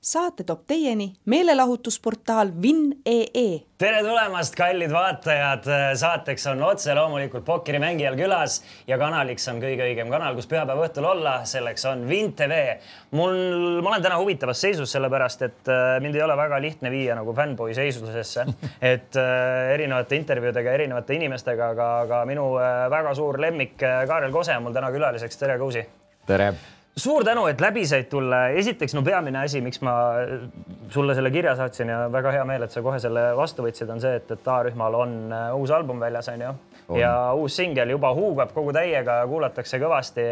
saate toob teieni meelelahutusportaal Vinn.ee. tere tulemast, kallid vaatajad. saateks on otse loomulikult pokkerimängijal külas ja kanaliks on kõige õigem kanal, kus pühapäeva õhtul olla. selleks on Vint tv. mul, ma olen täna huvitavas seisus, sellepärast et äh, mind ei ole väga lihtne viia nagu fännboi seisusesse, et äh, erinevate intervjuudega, erinevate inimestega, aga, aga minu äh, väga suur lemmik Kaarel Kose on mul täna külaliseks. tere, Kousi. tere suur tänu, et läbi said tulla. esiteks, no peamine asi, miks ma sulle selle kirja saatsin ja väga hea meel, et sa kohe selle vastu võtsid, on see, et, et A-rühmal on äh, uus album väljas, onju. ja uus singel juba huugab kogu täiega, kuulatakse kõvasti.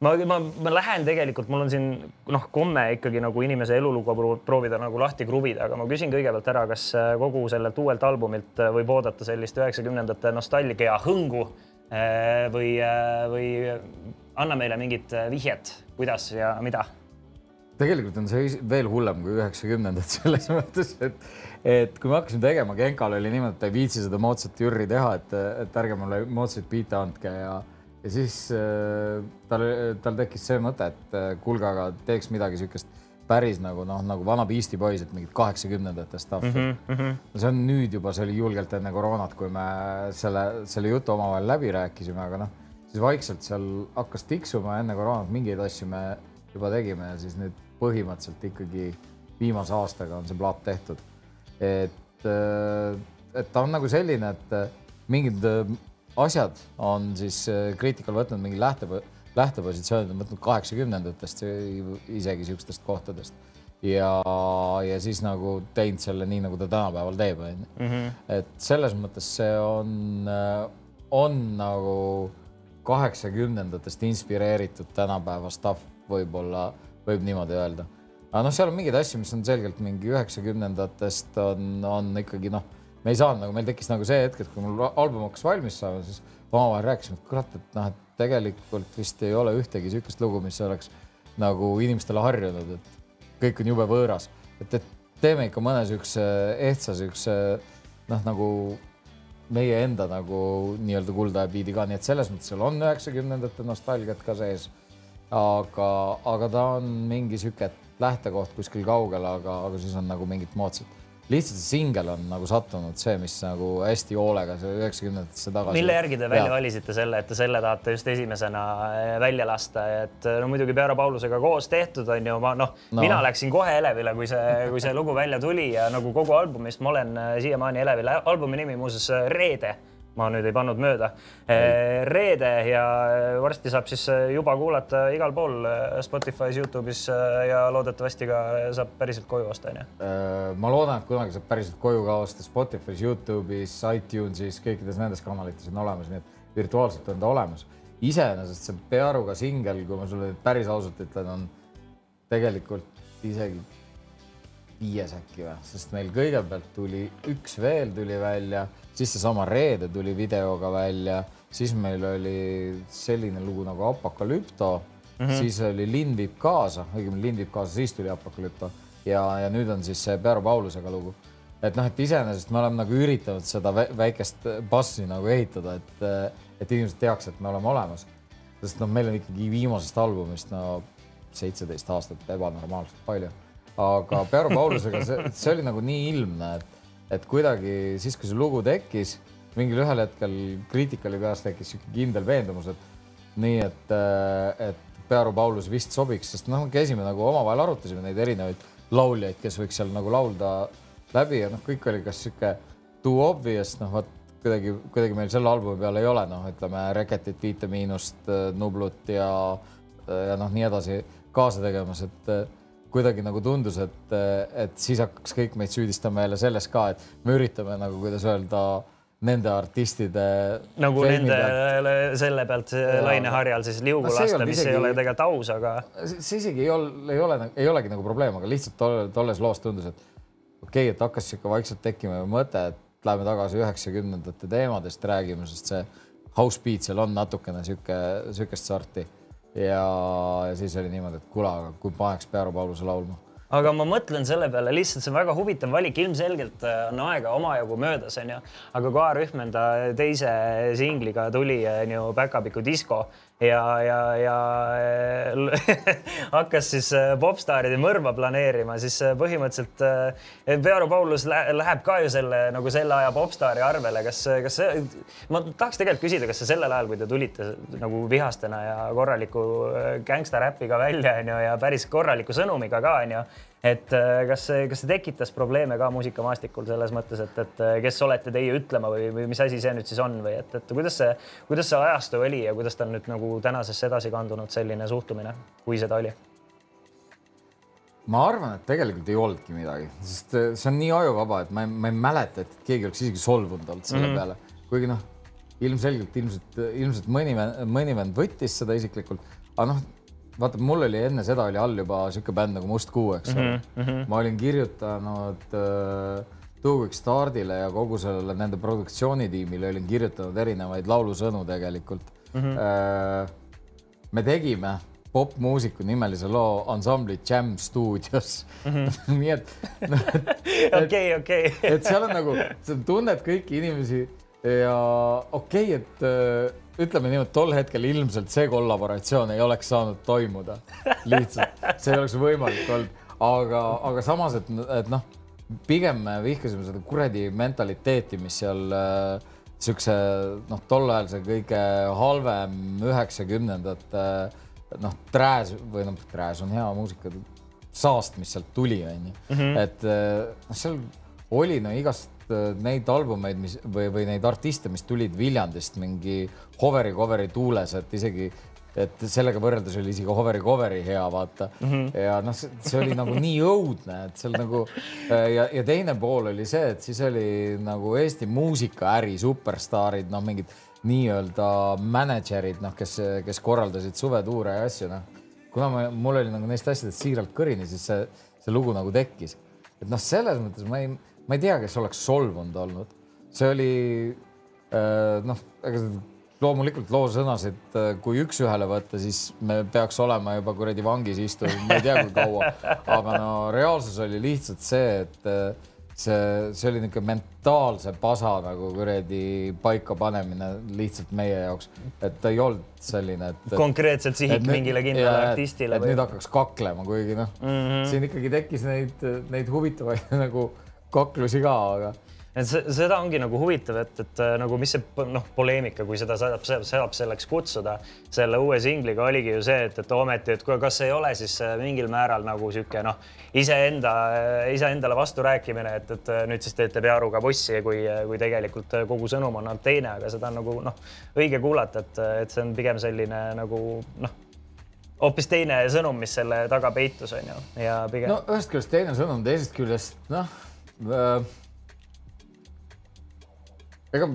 ma, ma, ma lähen tegelikult, mul on siin noh, komme ikkagi nagu inimese elulugu proovida nagu lahti kruvida, aga ma küsin kõigepealt ära, kas äh, kogu sellelt uuelt albumilt äh, võib oodata sellist üheksakümnendate nostalgia hõngu või, või anna meile mingit äh, vihjet, kuidas ja mida. tegelikult on see veel hullem kui üheksakümnendad selles mõttes, et, et kui me hakkasime tegema, Genkal oli niimoodi, et ta ei viitsi seda moodsat Jüri teha, et, et ärge mulle moodsaid biite andke ja, ja siis äh, tal, tal tekkis see mõte, et äh, kuulge, aga teeks midagi niisugust päris nagu noh, nagu vana Beastie Boys, et mingit kaheksakümnendate stuff'i mm. -hmm. see on nüüd juba, see oli julgelt enne koroonat, kui me selle, selle jutu omavahel läbi rääkisime, aga noh siis vaikselt seal hakkas tiksuma, enne koroonat mingeid asju me juba tegime ja siis nüüd põhimõtteliselt ikkagi viimase aastaga on see plaat tehtud. et, äh, et ta on nagu selline, et äh, mingid äh, asjad on siis kriitikal võtnud mingi lähte, lähtepositsioonid on võtnud kaheksakümnendatest isegi sihukestest kohtadest ja, ja siis nagu teinud selle nii, nagu ta tänapäeval teeb, onju. Mhm. et selles mõttes see on, on nagu kaheksakümnendatest inspireeritud tänapäeva stuff võib-olla, võib niimoodi öelda. aga noh, seal on mingeid asju, mis on selgelt mingi üheksakümnendatest on, on ikkagi noh, me ei saanud nagu, meil tekkis nagu see hetk, et kui mul album hakkas valmis saama, siis omavahel rääkisime, et kurat, et noh, et tegelikult vist ei ole ühtegi niisugust lugu, mis oleks nagu inimestele harjunud, et kõik on jube võõras, et, et teeme ikka mõne niisuguse ehtsa niisuguse noh, nagu meie enda nagu nii-öelda kuldaja biidi ka, nii et selles mõttes seal on üheksakümnendate nostalgiat ka sees. aga, aga ta on mingi sihuke lähtekoht kuskil kaugel, aga, aga siis on nagu mingit moodsat lihtsalt see singel on nagu sattunud see, mis nagu hästi hoolega üheksakümnendatesse tagasi. mille järgi te välja valisite selle, et te selle tahate just esimesena eh, välja lasta, et no muidugi Pearo Paulusega koos tehtud on ju, ma noh no., mina läksin kohe Elevile, kui see, kui see lugu välja tuli ja nagu kogu albumist ma olen eh, siiamaani Elevil. albumi nimi muuseas eh, Reede ma nüüd ei pannud mööda. Eh, reede ja varsti saab siis eh, juba kuulata igal pool eh, Spotify's, Youtube'is ja loodetavasti ka saab päriselt koju osta, onju. ma loodan, et kunagi saab päriselt koju ka osta Spotify's, Youtube'is, iTunes'is, kõikides nendes kanalites on olemas, nii et virtuaalselt on ta olemas. iseenesest see Pearuga singel, kui ma sulle päris ausalt ütlen, on tegelikult isegi viies äkki või, sest meil kõigepealt tuli üks veel tuli välja siis seesama Reede tuli videoga välja, siis meil oli selline lugu nagu Apokalüpto mm, -hmm. siis oli Linn viib kaasa, õigemini Linn viib kaasa, siis tuli Apokalüpto ja, ja nüüd on siis see Pearu Paulusega lugu. et noh, et iseenesest me oleme nagu üritanud seda väikest bassi nagu ehitada, et, et inimesed teaks, et me oleme olemas. sest noh, meil on ikkagi viimasest albumist no seitseteist aastat ebanormaalselt palju, aga Pearu Paulusega see, see oli nagu nii ilmne, et et kuidagi siis, kui see lugu tekkis, mingil ühel hetkel kriitikali peas tekkis sihuke kindel veendumus, et nii, et, et Pearu Paulus vist sobiks, sest noh, käisime nagu omavahel arutasime neid erinevaid lauljaid, kes võiks seal nagu laulda läbi ja noh, kõik oli kas sihuke too obvious, noh vot kuidagi, kuidagi meil selle albumi peal ei ole, noh, ütleme Reketit, Viite Miinust, Nublut ja, ja noh, nii edasi kaasa tegemas, et kuidagi nagu tundus, et, et siis hakkaks kõik meid süüdistama jälle selles ka, et me üritame nagu, kuidas öelda, nende artistide. nagu nende pealt. selle pealt laineharjal siis liugu no, lasta, mis isegi, ei ole tegelikult aus, aga. see isegi ei ole, ei ole, ei olegi nagu probleem, aga lihtsalt tolle, tolles loos tundus, et okei okay,, et hakkas sihuke vaikselt tekkima mõte, et läheme tagasi üheksakümnendate teemadest räägime, sest see house beat seal on natukene sihuke, sihukest sorti ja siis oli niimoodi, et kuule, aga kui paneks Pearu Pauluse laulma. Aga ma mõtlen selle peale, lihtsalt see on väga huvitav valik, ilmselgelt äh, on aega omajagu möödas, onju. aga kui A-rühm enda teise singliga tuli, onju, Päkapiku disko ja, ja, ja hakkas siis äh, popstaaride mõrva planeerima, siis äh, põhimõtteliselt Pearu Paulus läheb ka ju selle nagu selle aja popstaari arvele. kas, kas see, ma tahaks tegelikult küsida, kas see sellel ajal, kui te tulite nagu vihastena ja korraliku gängstaräpiga välja, onju, ja päris korraliku sõnumiga ka, onju et äh, kas see, kas see tekitas probleeme ka muusikamaastikul selles mõttes, et, et äh, kes olete teie ütlema või, või mis asi see nüüd siis on või et, et kuidas see, kuidas see ajastu oli ja kuidas ta on nüüd nagu tänasesse edasi kandunud, selline suhtumine, kui seda oli? ma arvan, et tegelikult ei olnudki midagi, sest äh, see on nii ajuvaba, et ma ei, ma ei mäleta, et keegi oleks isegi solvunud olnud selle mm -hmm. peale, kuigi noh, ilmselgelt ilmselt, ilmselt mõni, mõni vend võttis seda isiklikult, aga noh vaata, mul oli enne seda oli all juba sihuke bänd nagu Must Kuu, eks ole mm. -hmm. ma olin kirjutanud äh, Weeks Stardile ja kogu sellele nende produktsioonitiimile olin kirjutanud erinevaid laulusõnu tegelikult mm. -hmm. Äh, me tegime popmuusiku nimelise loo ansambli Jam stuudios mm. -hmm. nii et, noh, et, okei, okei. et seal on nagu, sa tunned kõiki inimesi ja okei okay,, et äh, ütleme niimoodi, tol hetkel ilmselt see kollaboratsioon ei oleks saanud toimuda. lihtsalt, see ei oleks võimalik olnud, aga, aga samas, et, et noh, pigem me vihkasime seda kuradi mentaliteeti, mis seal äh, siukse noh, tol ajal see kõige halvem üheksakümnendate noh, trääs või noh, trääs on hea muusika, saast, mis sealt tuli, onju. Mhm. et äh, noh, seal oli no igast Äh, neid albumeid, mis või, või neid artiste, mis tulid Viljandist mingi Hoveri Coveri tuules, et isegi, et sellega võrreldes oli isegi Hoveri Coveri hea, vaata mm. -hmm. ja noh, see oli nagu nii õudne, et seal nagu äh, ja, ja teine pool oli see, et siis oli nagu Eesti muusikaäri superstaarid, noh, mingid nii-öelda mänedžerid, noh, kes, kes korraldasid suvetuure ja asju, noh. kuna ma, mul oli nagu neist asjadest siiralt kõrini, siis see, see lugu nagu tekkis. et noh, selles mõttes ma ei ma ei tea, kes oleks solvunud olnud, see oli äh, noh, ega loomulikult loo sõnasid, äh, kui üks-ühele võtta, siis me peaks olema juba kuradi vangis istuv, ma ei tea, kui kaua, aga no reaalsus oli lihtsalt see, et äh, see, see oli niisugune mentaalse pasa nagu kuradi paikapanemine lihtsalt meie jaoks, et ta ei olnud selline, et. konkreetselt sihik nüüd, mingile kindlale artistile. et või... nüüd hakkaks kaklema, kuigi noh mm -hmm., siin ikkagi tekkis neid, neid huvitavaid nagu kaklusi ka, aga et seda ongi nagu huvitav, et, et äh, nagu mis see noh, poleemika, kui seda saab, saab selleks kutsuda, selle uue singliga oligi ju see, et, et ometi, et kas ei ole siis äh, mingil määral nagu sihuke noh, iseenda, äh, iseendale vasturääkimine, et, et nüüd siis teete pearuga bussi, kui, kui tegelikult kogu sõnum on olnud teine, aga seda on nagu noh, õige kuulata, et, et see on pigem selline nagu noh hoopis teine sõnum, mis selle taga peitus, on ju, ja pigem. no ühest küljest teine sõnum, teisest küljest noh ega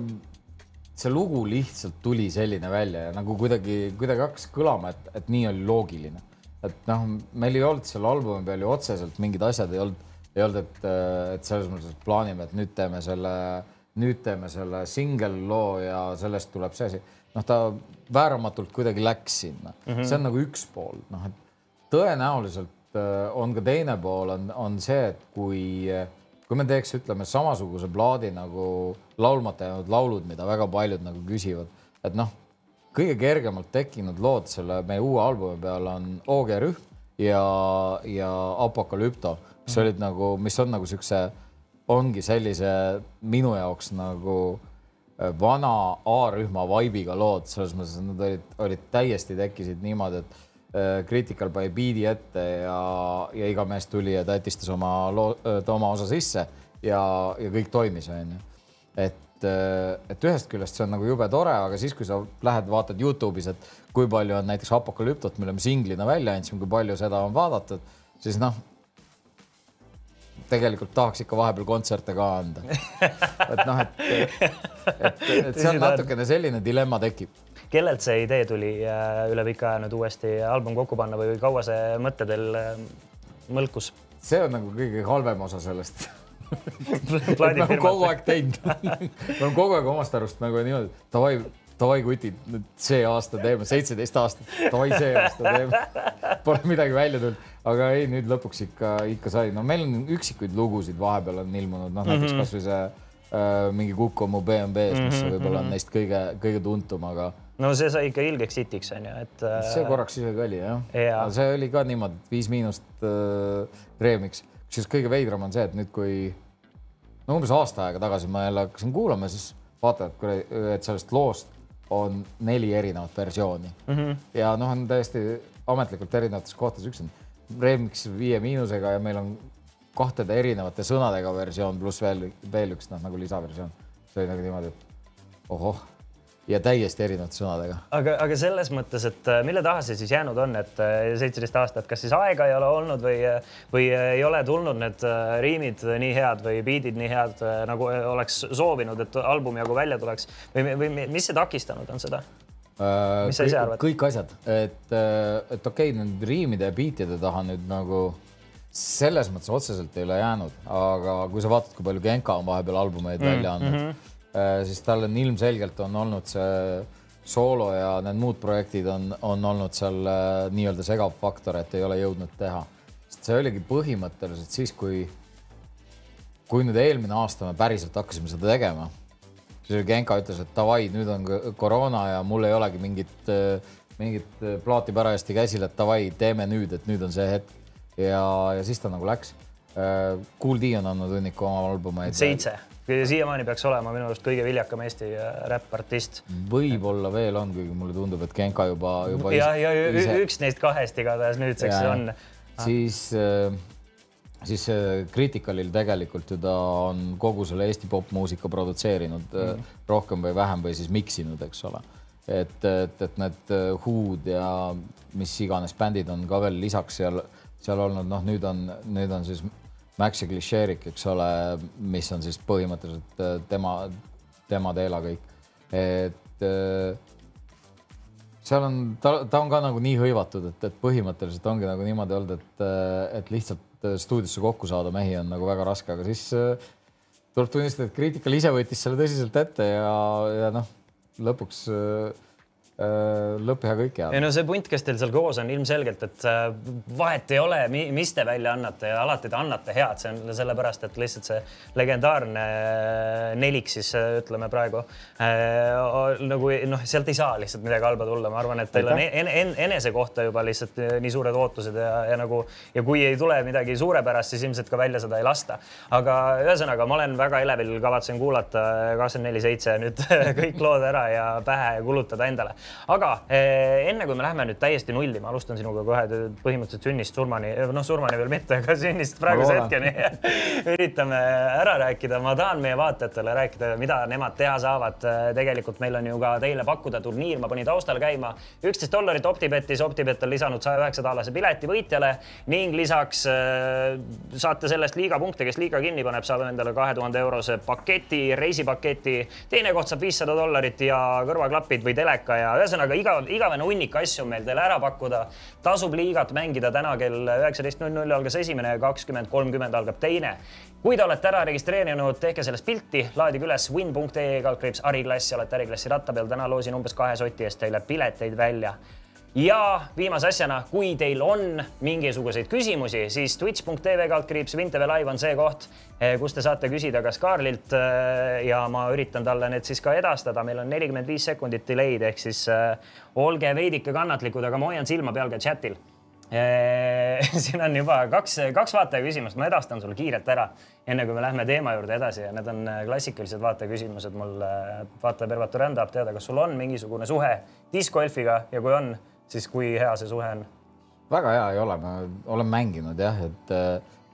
see lugu lihtsalt tuli selline välja ja nagu kuidagi, kuidagi hakkas kõlama, et, et nii oli loogiline. et noh, meil ei olnud selle albumi peal ju otseselt mingid asjad ei olnud, ei olnud, et, et selles mõttes plaanime, et nüüd teeme selle, nüüd teeme selle single loo ja sellest tuleb see asi. noh, ta vääramatult kuidagi läks sinna mm, -hmm. see on nagu üks pool, noh, et tõenäoliselt äh, on ka teine pool on, on see, et kui äh, kui me teeks, ütleme samasuguse plaadi nagu laulmata jäänud laulud, mida väga paljud nagu küsivad, et noh, kõige kergemalt tekkinud lood selle meie uue albumi peal on OG rühm ja, ja Apokalüpto, mis olid nagu, mis on nagu siukse, ongi sellise minu jaoks nagu äh, vana A-rühma vaibiga lood, selles mõttes, et nad olid, olid täiesti tekkisid niimoodi, et Critical by Beat'i ette ja, ja iga mees tuli ja tätistas oma loo, äh, oma osa sisse ja, ja kõik toimis, onju. et, äh, et ühest küljest see on nagu jube tore, aga siis, kui sa lähed, vaatad Youtube'is, et kui palju on näiteks Apokalüptot, mille me singlina välja andsime, kui palju seda on vaadatud, siis noh, tegelikult tahaks ikka vahepeal kontserte ka anda. et noh, et, et, et, et seal natukene selline dilemma tekib kellelt see idee tuli äh, üle pika aja nüüd uuesti album kokku panna või kaua see mõte teil äh, mõlkus? see on nagu kõige halvem osa sellest me oleme kogu aeg teinud me oleme kogu aeg omast arust nagu niimoodi, davai, davai kutid, nüüd see aasta teeme, seitseteist aastat, davai see aasta teeme. Pole midagi välja tulnud, aga ei, nüüd lõpuks ikka, ikka sai, no meil on üksikuid lugusid vahepeal on ilmunud, noh näiteks mm -hmm. kasvõi see äh, mingi Kuku mu BMW-s, mis -hmm. võib-olla on neist kõige, kõige tuntum, aga. No see sai ikka ilgeks hitiks onju, et äh.... see korraks isegi oli jah ja., see oli ka niimoodi, et Viis Miinust äh, remix, kusjuures kõige veidram on see, et nüüd, kui no umbes aasta aega tagasi ma jälle hakkasin kuulama, siis vaata, et, et sellest loost on neli erinevat versiooni mm. -hmm. ja noh, on täiesti ametlikult erinevates kohtades, üks on remix viie miinusega ja meil on kahtede erinevate sõnadega versioon pluss veel, veel üks noh, nagu lisaversioon. see oli nagu niimoodi, et ohoh ja täiesti erinevate sõnadega. aga, aga selles mõttes, et äh, mille taha see siis jäänud on, et äh, seitseteist aastat, kas siis aega ei ole olnud või, või ei ole tulnud need äh, riimid nii head või biidid nii head, nagu oleks soovinud, et album jagu välja tuleks või, või mis see takistanud on seda? mis sa ise arvad? kõik asjad, et, et okei okay,, nüüd riimide ja biitide taha nüüd nagu selles mõttes otseselt ei ole jäänud, aga kui sa vaatad, kui palju Genka on vahepeal albumeid mm, välja andnud mm, -hmm Äh, siis tal on ilmselgelt on olnud see soolo ja need muud projektid on, on olnud seal äh, nii-öelda segav faktor, et ei ole jõudnud teha. sest see oligi põhimõtteliselt siis, kui, kui nüüd eelmine aasta me päriselt hakkasime seda tegema, siis Genka ütles, et davai, nüüd on koroona ja mul ei olegi mingit, äh, mingit plaati parajasti käsil, et davai, teeme nüüd, et nüüd on see hetk. ja, ja siis ta nagu läks. Kool D on andnud hunniku oma albumeid. seitse siiamaani peaks olema minu arust kõige viljakam Eesti äh, räppartist. võib-olla veel on, kuigi mulle tundub, et Genka juba, juba. ja, ja ise... üks neist kahest igatahes nüüdseks ja, on. siis, äh, siis äh, Criticalil tegelikult ju ta on kogu selle Eesti popmuusika produtseerinud mm. rohkem või vähem või siis miksinud, eks ole. et, et, et need Who'd ja mis iganes bändid on ka veel lisaks seal, seal olnud, noh, nüüd on, nüüd on siis Maxi Klišeerik, eks ole, mis on siis põhimõtteliselt äh, tema, tema teela kõik. et äh, seal on, ta, ta on ka nagu nii hõivatud, et, et põhimõtteliselt ongi nagu niimoodi olnud, et, äh, et lihtsalt stuudiosse kokku saada mehi on nagu väga raske, aga siis tuleb tunnistada, et Critical ise võttis selle tõsiselt ette ja, ja noh, lõpuks Äh, lõpp ja kõik head. ei no see punt, kes teil seal koos on, ilmselgelt, et äh, vahet ei ole, mis te välja annate ja alati te annate head, see on sellepärast, et lihtsalt see legendaarne äh, nelik siis ütleme praegu äh, nagu noh, sealt ei saa lihtsalt midagi halba tulla, ma arvan, et teil on en, en, enese kohta juba lihtsalt nii suured ootused ja, ja nagu ja kui ei tule midagi suurepärast, siis ilmselt ka välja seda ei lasta. aga ühesõnaga, ma olen väga elevil, kavatsen kuulata kakskümmend neli seitse nüüd kõik lood ära ja pähe kulutada endale aga eh, enne kui me läheme nüüd täiesti nulli, ma alustan sinuga kohe põhimõtteliselt sünnist surmani, noh, surmani veel mitte, aga sünnist praeguse hetkeni üritame ära rääkida. ma tahan meie vaatajatele rääkida, mida nemad teha saavad. tegelikult meil on ju ka teile pakkuda turniir, ma panin taustal käima üksteist dollarit Optibetis, Optibet on lisanud saja üheksa taalase pileti võitjale ning lisaks äh, saate sellest liiga punkte, kes liiga kinni paneb, saab endale kahe tuhande eurose paketi, reisipaketi. teine koht saab viissada dollarit ja kõrvaklapid või teleka ja ühesõnaga igav, igavene hunnik asju on meil teile ära pakkuda. tasub liigat mängida täna kell üheksateist null null algas esimene ja kakskümmend kolmkümmend algab teine. kui te olete ära registreerinud, tehke sellest pilti, laadige üles win.ee kaldkriips äriklass ja olete äriklassi ratta peal. täna loosin umbes kahe soti eest teile pileteid välja ja viimase asjana, kui teil on mingisuguseid küsimusi, siis twitch.tv kaldkriips Vinteve live on see koht, eh, kus te saate küsida kas Kaarlilt eh, ja ma üritan talle need siis ka edastada. meil on nelikümmend viis sekundit delay'd ehk siis äh, olge veidike kannatlikud, aga ma hoian silma peal ka chatil siin on juba kaks, kaks vaataja küsimust, ma edastan sulle kiirelt ära, enne kui me lähme teema juurde edasi ja need on klassikalised vaataja küsimused. mul vaataja Pervatu Rända tahab teada, kas sul on mingisugune suhe diskoelfiga ja kui on siis kui hea see suhe on? väga hea ei ole, ma olen mänginud jah, et,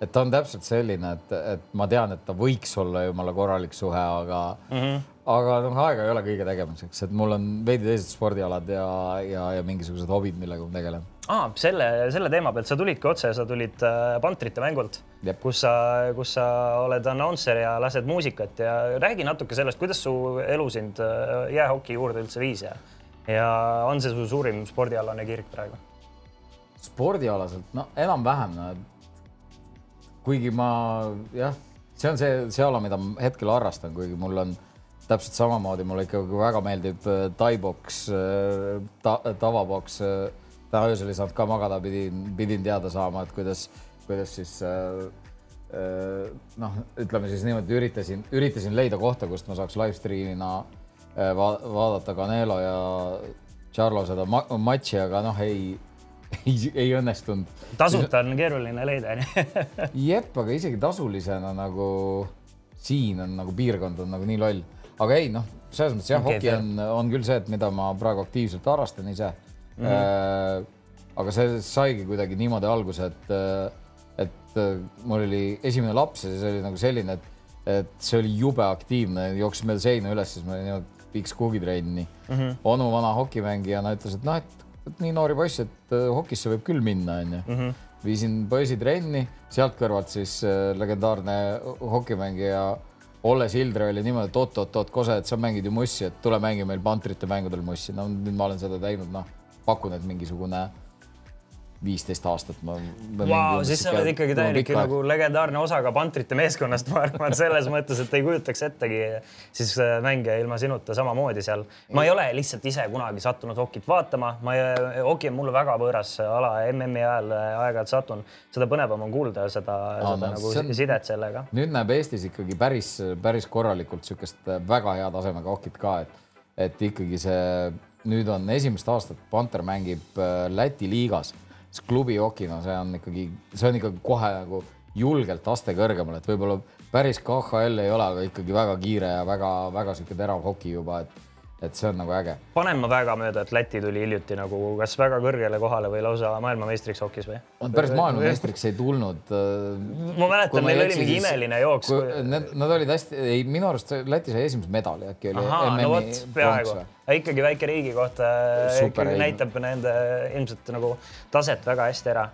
et ta on täpselt selline, et, et ma tean, et ta võiks olla jumala korralik suhe, aga mm, -hmm. aga noh, aega ei ole kõige tegemiseks, et mul on veidi teised spordialad ja, ja, ja mingisugused hobid, millega ma tegelen. aa, selle, selle teema pealt sa tulidki otse, sa tulid äh, Pantrite mängult, kus sa, kus sa oled announcer ja lased muusikat ja räägi natuke sellest, kuidas su elu sind äh, jäähoki juurde üldse viis ja ja on see su suurim spordialane kirg praegu? spordialaselt, no enam-vähem no.. kuigi ma jah, see on see, see ala, mida ma hetkel harrastan, kuigi mul on täpselt samamoodi mulle ikkagi väga meeldib äh, taiboks ta,, tavaboks. täna öösel ei saanud ka magada, pidin, pidin teada saama, et kuidas, kuidas siis noh, ütleme siis niimoodi, üritasin, üritasin leida kohta, kust ma saaks live stream'ina va vaadata Canelo ja Charlo seda ma matši, aga noh, ei, ei, ei õnnestunud. tasuta on keeruline leida, onju. jep, aga isegi tasulisena nagu siin on nagu piirkond on nagu nii loll, aga ei noh, selles mõttes jah okay,, hoki on, on küll see, et mida ma praegu aktiivselt harrastan ise mm. -hmm. Äh, aga see saigi kuidagi niimoodi alguse, et, et mul oli esimene laps ja see oli nagu selline, et, et see oli jube aktiivne, jooksis mööda seina üles, siis ma olin niimoodi viiks kuugitrenni mm. -hmm. onu vana hokimängijana ütles, et noh, et, nii noori poisse, et uh, hokisse võib küll minna, onju. Mhm. viisin poisi trenni, sealt kõrvalt siis uh, legendaarne hokimängija Olle Sildre oli niimoodi, et oot-oot-oot, Kose, et sa mängid ju mussi, et tule mängi meil pantrite mängudel mussi. no nüüd ma olen seda teinud, noh, pakun, et mingisugune viisteist aastat ma. Wow, siis sa oled ikkagi täielik nagu legendaarne osa ka pantrite meeskonnast, ma arvan, selles mõttes, et ei kujutaks ettegi siis äh, mänge ilma sinuta samamoodi seal. ma ei ole lihtsalt ise kunagi sattunud hokit vaatama, ma ei, hoki on mulle väga võõras ala, MM-i ajal äh, aeg-ajalt satun, seda põnevam on kuulda seda, seda no, nagu on, sidet sellega. nüüd näeb Eestis ikkagi päris, päris korralikult niisugust äh, väga hea tasemega hokit ka, et, et ikkagi see nüüd on esimest aastat Panter mängib Läti liigas siis klubi jokina, see on ikkagi, see on ikkagi kohe nagu julgelt aste kõrgemal, et võib-olla päris KHL ei ole, aga ikkagi väga kiire ja väga-väga sihuke terav hoki juba, et et see on nagu äge. panen ma väga mööda, et Läti tuli hiljuti nagu kas väga kõrgele kohale või lausa maailmameistriks hokis või? päris maailmameistriks ei tulnud. Äh, ma mäletan, neil oli mingi imeline jooks. Need, nad olid hästi, ei minu arust Läti sai esimese medali äkki oli. no vot, peaaegu. ikkagi väike riigi kohta ikkagi näitab nende ilmselt nagu taset väga hästi ära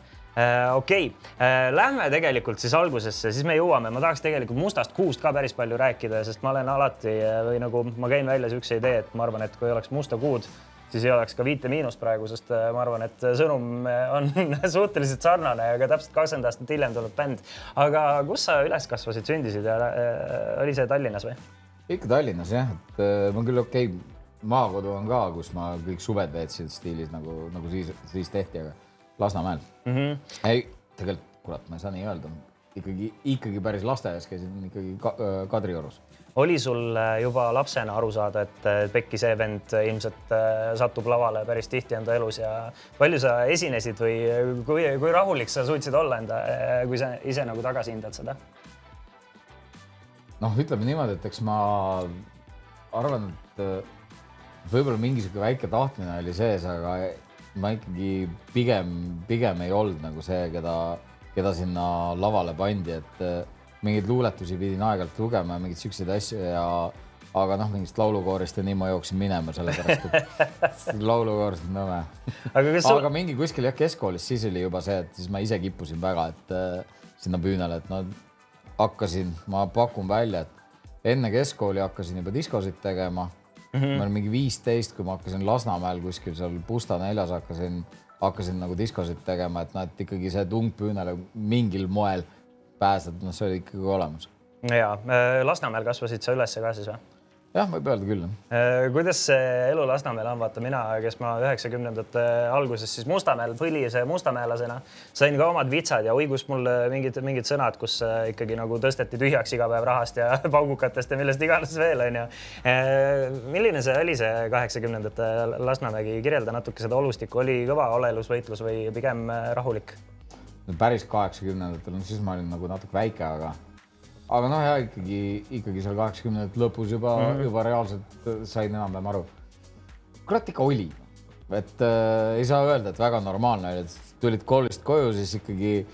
okei okay., äh, lähme tegelikult siis algusesse, siis me jõuame, ma tahaks tegelikult Mustast kuust ka päris palju rääkida, sest ma olen alati äh, või nagu ma käin välja niisuguse idee, et ma arvan, et kui oleks Musta kuud, siis ei oleks ka viite miinust praegu, sest ma arvan, et sõnum on suhteliselt sarnane, aga täpselt kakskümmend aastat hiljem tuleb bänd. aga kus sa üles kasvasid, sündisid ja oli see Tallinnas või? ikka Tallinnas jah, et ma küll okei okay,, maakodu on ka, kus ma kõik suved veetsin stiilis nagu, nagu siis, siis tehti, aga Lasnamäel mm. -hmm. ei, tegelikult kurat, ma ei saa nii öelda, ikkagi, ikkagi päris lasteaias käisin ikkagi ka, Kadriorus. oli sul äh, juba lapsena aru saada, et äh, Pekki, see vend ilmselt äh, satub lavale päris tihti enda elus ja palju sa esinesid või kui, kui rahulik sa suutsid olla enda, kui sa ise nagu tagasi hindad seda? noh, ütleme niimoodi, et eks ma arvan, et võib-olla mingi sihuke väike tahtmine oli sees, aga ma ikkagi pigem, pigem ei olnud nagu see, keda, keda sinna lavale pandi, et äh, mingeid luuletusi pidin aeg-ajalt lugema ja mingeid siukseid asju ja aga noh, mingist laulukoorist ja nii ma jooksin minema, sellepärast et laulukoorist on nõme. aga, sul... aga mingi kuskil jah, keskkoolis siis oli juba see, et siis ma ise kippusin väga, et äh, sinna püünele, et no hakkasin, ma pakun välja, et enne keskkooli hakkasin juba diskosid tegema mm. -hmm. ma olin mingi viisteist, kui ma hakkasin Lasnamäel kuskil seal Pusta neljas hakkasin, hakkasin nagu diskosid tegema, et noh, et ikkagi see tung püünele mingil moel pääseda, noh, see oli ikkagi olemas. ja Lasnamäel kasvasid sa üles ka siis või? Jah, võib öelda küll. Äh, kuidas see elu Lasnamäel on, vaata mina, kes ma üheksakümnendate alguses siis Mustamäel põlise mustamäelasena sain ka omad vitsad ja oigus mul mingid, mingid sõnad, kus äh, ikkagi nagu tõsteti tühjaks iga päev rahast ja paugukatest ja millest iganes veel onju. Äh, milline see oli see kaheksakümnendate Lasnamägi, kirjelda natuke seda olustikku, oli kõva olelusvõitlus või pigem rahulik? päris kaheksakümnendatel, no siis ma olin nagu natuke väike, aga aga noh, ja ikkagi, ikkagi seal kaheksakümnendate lõpus juba mm, -hmm. juba reaalselt äh, sain enam-vähem aru. kurat ikka oli, et äh, ei saa öelda, et väga normaalne oli, et tulid koolist koju, siis ikkagi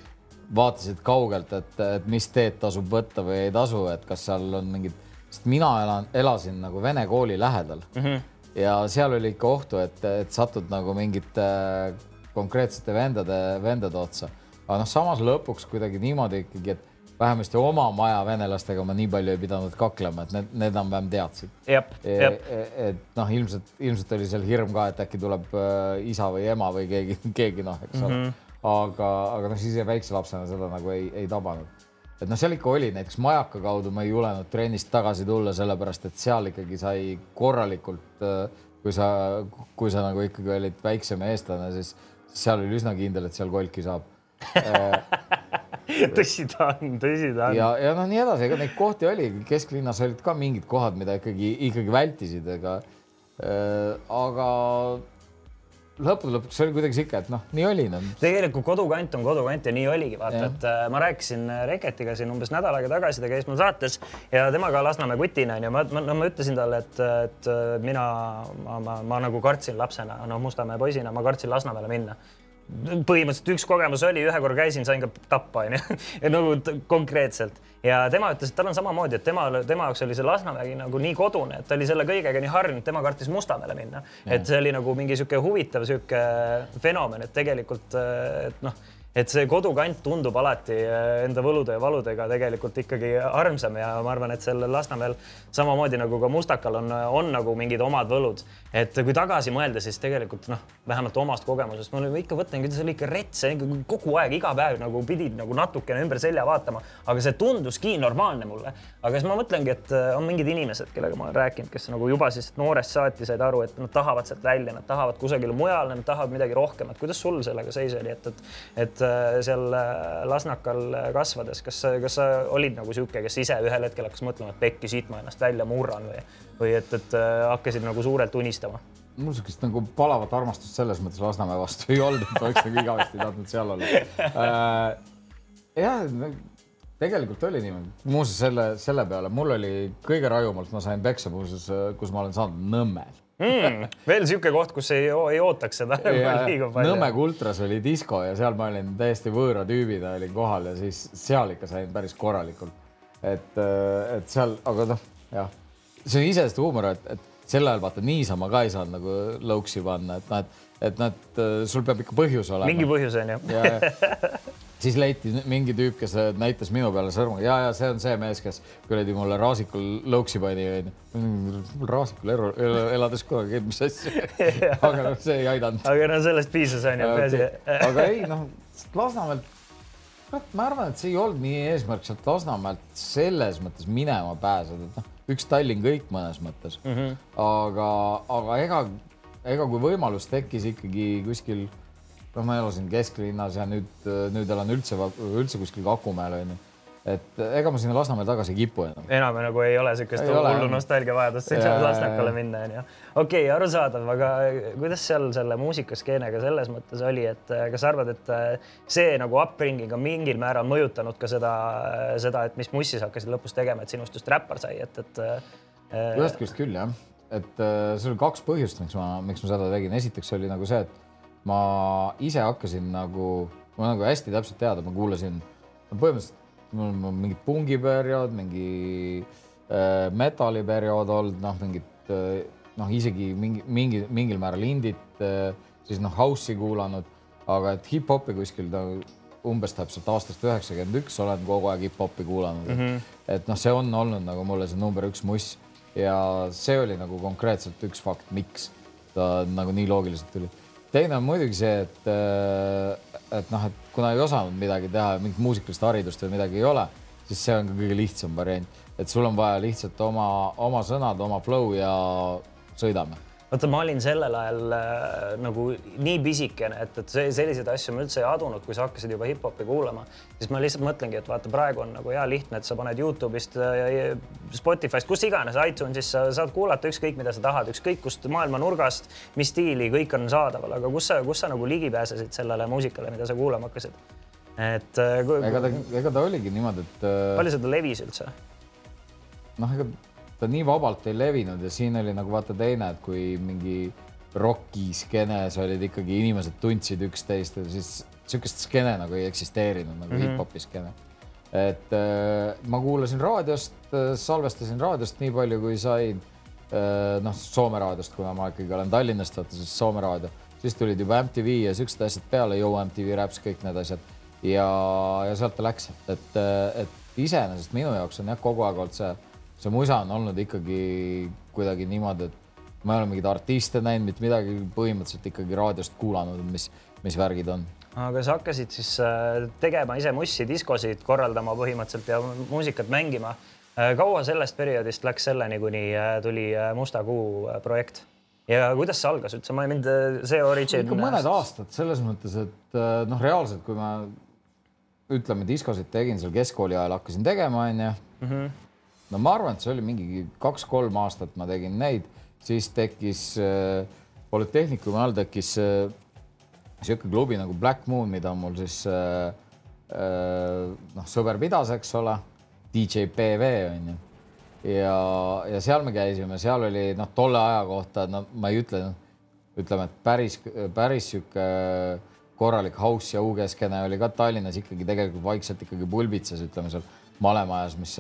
vaatasid kaugelt, et, et mis teed tasub võtta või ei tasu, et kas seal on mingid, sest mina elan, elasin nagu vene kooli lähedal mm -hmm. ja seal oli ikka ohtu, et, et satud nagu mingite äh, konkreetsete vendade, vendade otsa. aga noh, samas lõpuks kuidagi niimoodi ikkagi, et vähemasti oma maja venelastega ma nii palju ei pidanud kaklema, et need, need enam-vähem teadsid. et, et noh, ilmselt, ilmselt oli seal hirm ka, et äkki tuleb äh, isa või ema või keegi, keegi noh, eks ole mm -hmm.. aga, aga noh, siis väikse lapsena seda nagu ei, ei tabanud. et noh, seal ikka oli näiteks Majaka kaudu ma ei julenud trennist tagasi tulla, sellepärast et seal ikkagi sai korralikult, kui sa, kui sa nagu ikkagi olid väiksem eestlane, siis seal oli üsna kindel, et seal kolki saab tõsi ta on, tõsi ta on. ja, ja noh, nii edasi, ega neid kohti oli, kesklinnas olid ka mingid kohad, mida ikkagi, ikkagi vältisid, ega äh, aga lõppude lõpuks oli kuidagi sihuke, et noh, nii oli no.. tegelikult kodukant on kodukant ja nii oligi, vaata, et äh, ma rääkisin Reketiga siin umbes nädal aega tagasi, ta käis mul saates ja tema ka Lasnamäe kutina onju, ma, ma, no ma ütlesin talle, et, et mina, ma, ma, ma nagu kartsin lapsena, noh, Mustamäe poisina, ma kartsin Lasnamäele minna põhimõtteliselt üks kogemus oli, ühe korra käisin, sain ka tappa, onju. nagu konkreetselt ja tema ütles, et tal on samamoodi, et tema, tema jaoks oli see Lasnamägi nagu nii kodune, et ta oli selle kõigega nii harjunud, tema kartis Mustamäele minna. et see oli nagu mingi sihuke huvitav sihuke fenomen, et tegelikult, et noh et see kodukant tundub alati eh, enda võlude ja valudega tegelikult ikkagi armsam ja ma arvan, et sellel Lasnamäel samamoodi nagu ka Mustakal on, on nagu mingid omad võlud. et kui tagasi mõelda, siis tegelikult noh, vähemalt omast kogemusest ma ikka mõtlen, kuidas oli ikka rets, kogu aeg, iga päev nagu pidid nagu natukene ümber selja vaatama, aga see tunduski normaalne mulle. aga siis ma mõtlengi, et eh, on mingid inimesed, kellega ma olen rääkinud, kes nagu juba siis noorest saati said aru, et nad tahavad sealt välja, nad tahavad kusagile mujale, nad tahavad midagi rohkemat. kuidas sul sellega seis oli, et, et, et seal äh, Lasnakal kasvades, kas, kas sa olid nagu sihuke, kes ise ühel hetkel hakkas mõtlema, et pekki, siit ma ennast välja murran või, või et, et äh, hakkasid nagu suurelt unistama? mul sihukest nagu palavat armastust selles mõttes Lasnamäe vastu ei olnud, et oleks nagu igavesti tahtnud seal olla äh,. jah, tegelikult oli niimoodi, muuseas selle, selle peale mul oli kõige rajumalt, ma sain peksa muuseas, kus ma olen saanud Nõmmel mm,. veel sihuke koht, kus ei, ei ootaks seda liiga palju. Nõmme Kultras oli disko ja seal ma olin täiesti võõra tüübina olin kohal ja siis seal ikka sain päris korralikult. et, äh, et seal, aga noh, jah, see on iseenesest huumor, et, et sel ajal vaata niisama ka ei saanud nagu lõuksi panna, et noh, et, et noh, et äh, sul peab ikka põhjus olema. mingi põhjus on ju siis leiti mingi tüüp, kes näitas minu peale sõrmuga ja, ja see on see mees, kes kuradi mulle raasikul lõuksi pani, onju. raasikul elu, elades kunagi, mis asja aga noh, see ei aidanud. aga no sellest piisas, onju, peaasi. aga ei, noh, Lasnamäelt, ma arvan, et see ei olnud nii eesmärk sealt Lasnamäelt selles mõttes minema pääseda, et noh, üks Tallinn kõik mõnes mõttes mm. -hmm. aga, aga ega, ega kui võimalus tekkis ikkagi kuskil noh, ma elasin kesklinnas ja nüüd, nüüd elan üldse, üldse kuskil Kakumäel onju. et ega ma sinna Lasnamäele tagasi ei kipu enam. enam nagu ei ole siukest hullu nostalgiavajadust sinna Lasnakale minna onju. okei okay,, arusaadav, aga kuidas seal selle muusikaskeenega selles mõttes oli, et kas sa arvad, et see nagu upbringing on mingil määral mõjutanud ka seda, seda, et mis mussi sa hakkasid lõpus tegema, et sinust just räppar sai, et, et. ühest küljest küll jah, et seal oli kaks põhjust, miks ma, miks ma seda tegin, esiteks oli nagu see, et ma ise hakkasin nagu, mul nagu hästi täpselt teada, ma kuulasin no põhimõtteliselt mul on mingi pungiperiood, mingi äh, metalliperiood olnud, noh, mingit äh, noh, isegi mingi, mingi, mingil määral indit äh,, siis noh, house'i kuulanud, aga et hip-hopi kuskil ta umbes täpselt aastast üheksakümmend üks olen kogu aeg hip-hopi kuulanud mm. -hmm. et noh, see on olnud nagu mulle see number üks muss ja see oli nagu konkreetselt üks fakt, miks ta nagu nii loogiliselt tuli teine on muidugi see, et, äh, et noh, et kuna ei osanud midagi teha, mingit muusikalist haridust või midagi ei ole, siis see on ka kõige lihtsam variant, et sul on vaja lihtsalt oma, oma sõnad, oma flow ja sõidame vaata, ma olin sellel ajal äh, nagu nii pisikene, et, et selliseid asju ma üldse ei adunud, kui sa hakkasid juba hip-hopi kuulama, siis ma lihtsalt mõtlengi, et vaata, praegu on nagu hea lihtne, et sa paned Youtube'ist äh,, Spotify'st, kus iganes, iTunesis sa saad kuulata ükskõik, mida sa tahad, ükskõik kust maailma nurgast, mis stiili, kõik on saadaval, aga kus sa, kus sa nagu ligi pääsesid sellele muusikale, mida sa kuulama hakkasid? et äh,. ega ta, ega ta oligi niimoodi, et äh.... palju seda levis üldse? noh, ega ta nii vabalt ei levinud ja siin oli nagu vaata teine, et kui mingi rokiskeenes olid ikkagi inimesed tundsid üksteist siis sihukest skeene nagu ei eksisteerinud nagu mm -hmm. hip-hopi skeene. et äh, ma kuulasin raadiost äh,, salvestasin raadiost nii palju, kui sain äh,. noh, Soome raadiost, kuna ma ikkagi olen Tallinnast, vaata siis Soome raadio, siis tulid juba MTV ja siuksed asjad peale, Yo MTV Raps, kõik need asjad ja, ja sealt ta läks, et, et iseenesest minu jaoks on jah, kogu aeg olnud see see musa on olnud ikkagi kuidagi niimoodi, et ma ei ole mingeid artiste näinud, mitte midagi, põhimõtteliselt ikkagi raadiost kuulanud, mis, mis värgid on aga sa hakkasid siis äh, tegema ise mussi, diskosid korraldama põhimõtteliselt ja muusikat mängima. kaua sellest perioodist läks selleni, kuni tuli Musta Kuu projekt? ja kuidas see algas üldse, ma mind see origin. ikka mõned aastad selles mõttes, et noh, reaalselt, kui ma ütleme, diskosid tegin seal keskkooli ajal hakkasin tegema, onju. No ma arvan, et see oli mingi kaks-kolm aastat ma tegin neid, siis tekkis äh, Polütehnikumi all tekkis äh, sihuke klubi nagu Black Moon, mida mul siis äh, äh, noh, sõber pidas, eks ole, DJ PV onju. ja, ja seal me käisime, seal oli noh, tolle aja kohta, no ma ei ütle, ütleme, et päris, päris sihuke korralik house ja UG-skeene oli ka Tallinnas ikkagi tegelikult vaikselt ikkagi pulbitses, ütleme seal malemajas, mis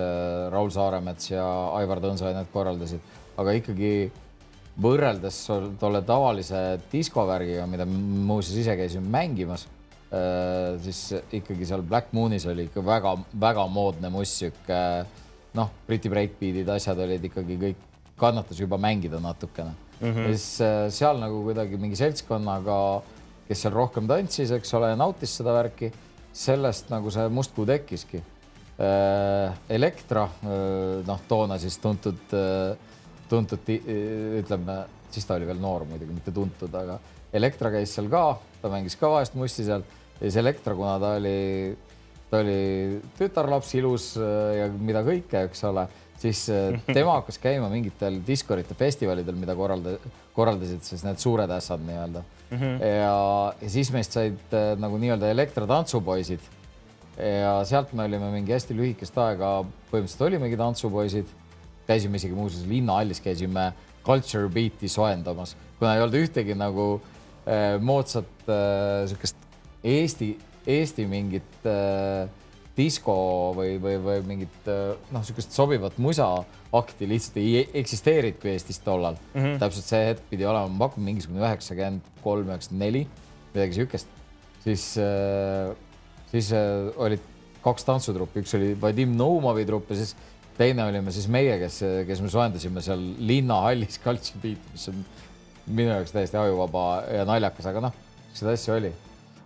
Raul Saaremets ja Aivar Tõnso need korraldasid, aga ikkagi võrreldes tolle tavalise diskovärgiga, mida muuseas ise käisin mängimas, äh, siis ikkagi seal Black Moonis oli ikka väga-väga moodne muss, sihuke noh, Briti breakbeat'id, asjad olid ikkagi kõik, kannatas juba mängida natukene mm. -hmm. siis äh, seal nagu kuidagi mingi seltskonnaga, kes seal rohkem tantsis, eks ole, nautis seda värki, sellest nagu see mustkuu tekkiski. Äh, Elektra, noh, toona siis tuntud tuntud, ütleme, siis ta oli veel noor muidugi, mitte tuntud, aga Elektra käis seal ka, ta mängis ka vahest musti seal ja siis Elektra, kuna ta oli, ta oli tütarlaps, ilus äh, ja mida kõike, eks ole, siis äh, tema hakkas käima mingitel diskorite festivalidel, mida korralda, korraldasid siis need suured ässad nii-öelda mm. -hmm. ja, ja siis meist said äh, nagu nii-öelda Elektra tantsupoisid. Ja sealt me olime mingi hästi lühikest aega, põhimõtteliselt olimegi tantsupoisid käisime isegi muuseas linnahallis, käisime culture beat'i soojendamas, kuna ei olnud ühtegi nagu äh, moodsat äh, sihukest Eesti, Eesti mingit äh, disko või, või, või mingit äh, noh, sihukest sobivat musaakti lihtsalt ei eksisteerinud kui Eestis tollal mm. -hmm. täpselt see hetk pidi olema, ma pakun mingisugune üheksakümmend kolm, üheksakümmend neli, midagi sihukest, siis äh,, siis äh, olid kaks tantsutruppi, üks oli Vadim Noumovi trupp ja siis teine olime siis meie, kes, kes me soojendasime seal linnahallis Beat, mis on minu jaoks täiesti ajuvaba ja naljakas, aga noh, seda asja oli.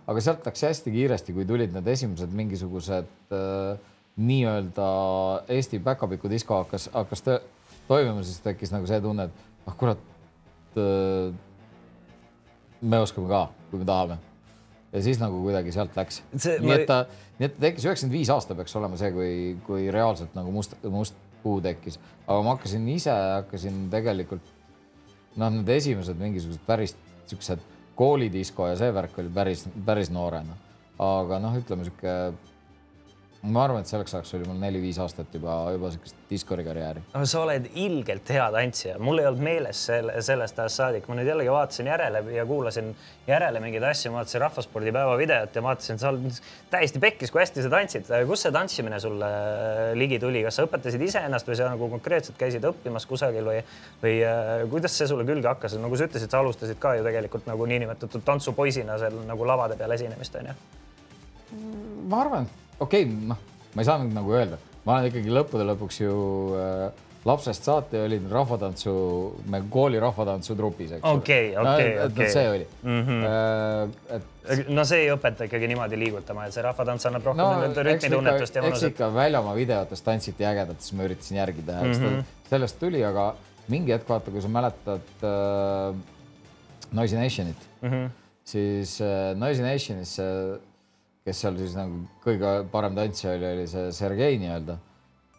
aga sealt läks hästi kiiresti, kui tulid need esimesed mingisugused äh, nii-öelda Eesti päkapiku disko hakkas, hakkas toimima, siis tekkis nagu see tunne, et ah kurat äh,. me oskame ka, kui me tahame ja siis nagu kuidagi sealt läks. nii et ta, nii et ta tekkis üheksakümmend viis aasta peaks olema see, kui, kui reaalselt nagu must, must puu tekkis, aga ma hakkasin ise, hakkasin tegelikult noh, need esimesed mingisugused päris siuksed koolidisko ja see värk oli päris, päris noorena. aga noh, ütleme sihuke ma arvan, et selleks ajaks oli mul neli-viis aastat juba, juba siukest diskori karjääri. no sa oled ilgelt hea tantsija, mul ei olnud meeles selle, sellest ajast saadik, ma nüüd jällegi vaatasin järele ja kuulasin järele mingeid asju, ma vaatasin Rahvaspordipäeva videot ja vaatasin, sa oled täiesti pekkis, kui hästi sa tantsid. kust see tantsimine sulle ligi tuli, kas sa õpetasid iseennast või sa nagu konkreetselt käisid õppimas kusagil või, või äh, kuidas see sulle külge hakkas, nagu sa ütlesid, sa alustasid ka ju tegelikult nagu niinimetatud tantsupoisina seal nagu lavade peal esinemist onju? ma arvan, et okei okay,, noh, ma ei saa nüüd nagu öelda, ma olen ikkagi lõppude lõpuks ju äh, lapsest saati olin rahvatantsu, me kooli rahvatantsu trupis, eks ole. okei, okei, okei. see oli mm. -hmm. et. no see ei õpeta ikkagi niimoodi liigutama, et see rahvatants annab rohkem no, rütmitunnetust ja mõnusat. eks ikka väljamaa videotes tantsiti ägedat, siis ma üritasin järgi teha mm, -hmm. sellest tuli, aga mingi hetk vaata, kui sa mäletad äh, Noisy Nationit mm, -hmm. siis äh, Noisy Nationis äh, kes seal siis nagu kõige parem tantsija oli, oli see Sergei nii-öelda.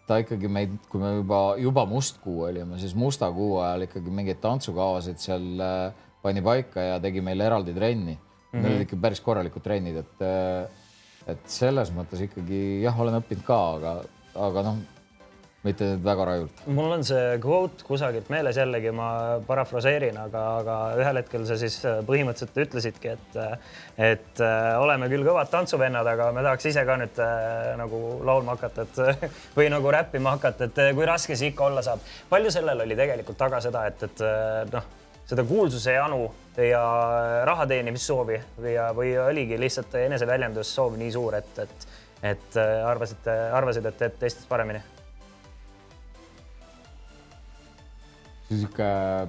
ta ikkagi meid, kui me juba, juba mustkuu olime, siis musta kuu ajal ikkagi mingeid tantsukavasid seal äh, pani paika ja tegi meile eraldi trenni mm. -hmm. Need olid ikka päris korralikud trennid, et, äh, et selles mõttes ikkagi jah, olen õppinud ka, aga, aga noh mitte väga rajult. mul on see kvoot kusagilt meeles jällegi, ma parafraseerin, aga, aga ühel hetkel sa siis äh, põhimõtteliselt ütlesidki, et, äh, et äh, oleme küll kõvad tantsuvennad, aga me tahaks ise ka nüüd nagu laulma hakata, et või nagu räppima hakata, et kui raske see ikka olla saab. palju sellel oli tegelikult taga seda, et, et noh, seda kuulsuse janu ja raha teenimissoovi või, või oligi lihtsalt eneseväljendussoov nii suur, et, et, et arvasite, arvasid, et teed teistest paremini niisugune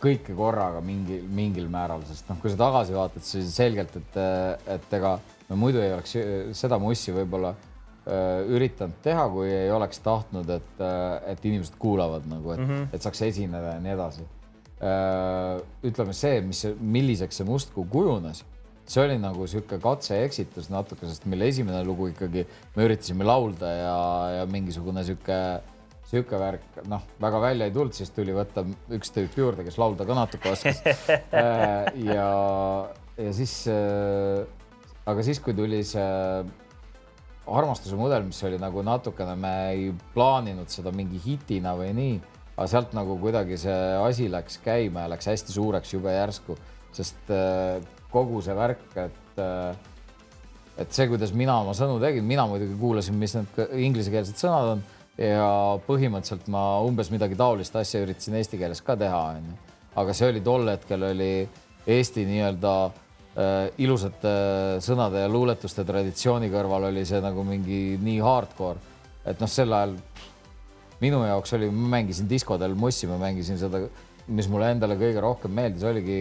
kõike korraga mingil, mingil määral, sest noh, kui sa tagasi vaatad, siis selgelt, et, et ega me muidu ei oleks seda mussi võib-olla äh, üritanud teha, kui ei oleks tahtnud, et, et inimesed kuulavad nagu, et mm, -hmm. et saaks esineda ja nii edasi äh,. ütleme see, mis, milliseks see Mustkuu kujunes, see oli nagu sihuke katse ja eksitus natuke, sest meil esimene lugu ikkagi, me üritasime laulda ja, ja mingisugune sihuke sihuke värk, noh, väga välja ei tulnud, siis tuli võtta üks tüüp juurde, kes laulda ka natuke oskas. Äh, ja, ja siis, äh, aga siis, kui tuli see armastuse mudel, mis oli nagu natukene, me ei plaaninud seda mingi hitina või nii, aga sealt nagu kuidagi see asi läks käima ja läks hästi suureks jube järsku, sest äh, kogu see värk, et et see, kuidas mina oma sõnu tegin, mina muidugi kuulasin, mis need inglisekeelsed sõnad on ja põhimõtteliselt ma umbes midagi taolist asja üritasin eesti keeles ka teha, onju. aga see oli tol hetkel oli Eesti nii-öelda äh, ilusate sõnade ja luuletuste traditsiooni kõrval oli see nagu mingi nii hardcore, et noh, sel ajal minu jaoks oli, ma mängisin diskodel mossi, ma mängisin seda, mis mulle endale kõige rohkem meeldis, oligi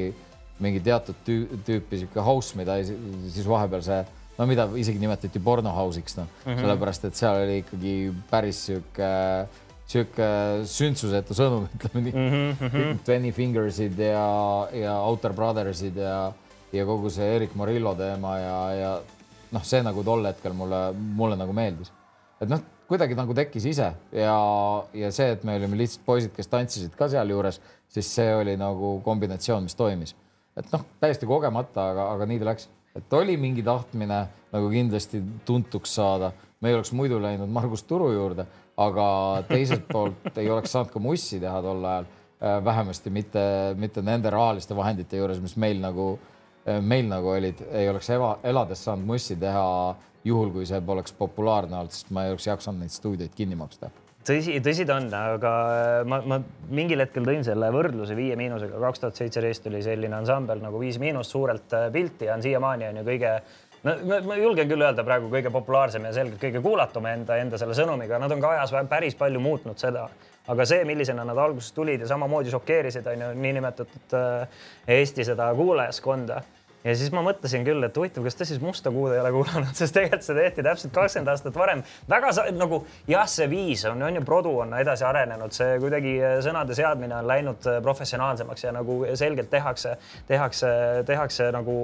mingi teatud tüü, tüüpi sihuke house, mida siis vahepeal see no mida isegi nimetati pornohouse'iks, noh mm -hmm., sellepärast et seal oli ikkagi päris sihuke, sihuke sündsusetu sõnum, ütleme nii mm. -hmm. Twenty Fingersid ja, ja Outer Brothersid ja, ja kogu see Erik Morillo teema ja, ja noh, see nagu tol hetkel mulle, mulle nagu meeldis. et noh, kuidagi nagu tekkis ise ja, ja see, et me olime lihtsalt poisid, kes tantsisid ka sealjuures, siis see oli nagu kombinatsioon, mis toimis. et noh, täiesti kogemata, aga, aga nii ta läks et oli mingi tahtmine nagu kindlasti tuntuks saada, me ei oleks muidu läinud Margus Turu juurde, aga teiselt poolt ei oleks saanud ka mussi teha tol ajal, äh, vähemasti mitte, mitte nende rahaliste vahendite juures, mis meil nagu, äh, meil nagu olid, ei oleks eva, elades saanud mussi teha juhul, kui see poleks populaarne olnud, sest ma ei oleks jaksanud neid stuudioid kinni maksta tõsi, tõsi ta on, aga ma, ma mingil hetkel tõin selle võrdluse Viie Miinusega. kaks tuhat seitseteist oli selline ansambel nagu Viis Miinust suurelt äh, pilti ja on siiamaani on ju kõige no ma, ma julgen küll öelda praegu kõige populaarsem ja selgelt kõige kuulatum enda, enda selle sõnumiga, nad on ka ajas päris palju muutnud seda, aga see, millisena nad alguses tulid ja samamoodi šokeerisid, on ju niinimetatud äh, Eesti seda kuulajaskonda ja siis ma mõtlesin küll, et huvitav, kas ta siis Musta kuud ei ole kuulanud, sest tegelikult see tehti täpselt kakskümmend aastat varem. väga nagu jah, see viis on, on ju, produ on edasi arenenud, see kuidagi äh, sõnade seadmine on läinud äh, professionaalsemaks ja nagu selgelt tehakse, tehakse, tehakse nagu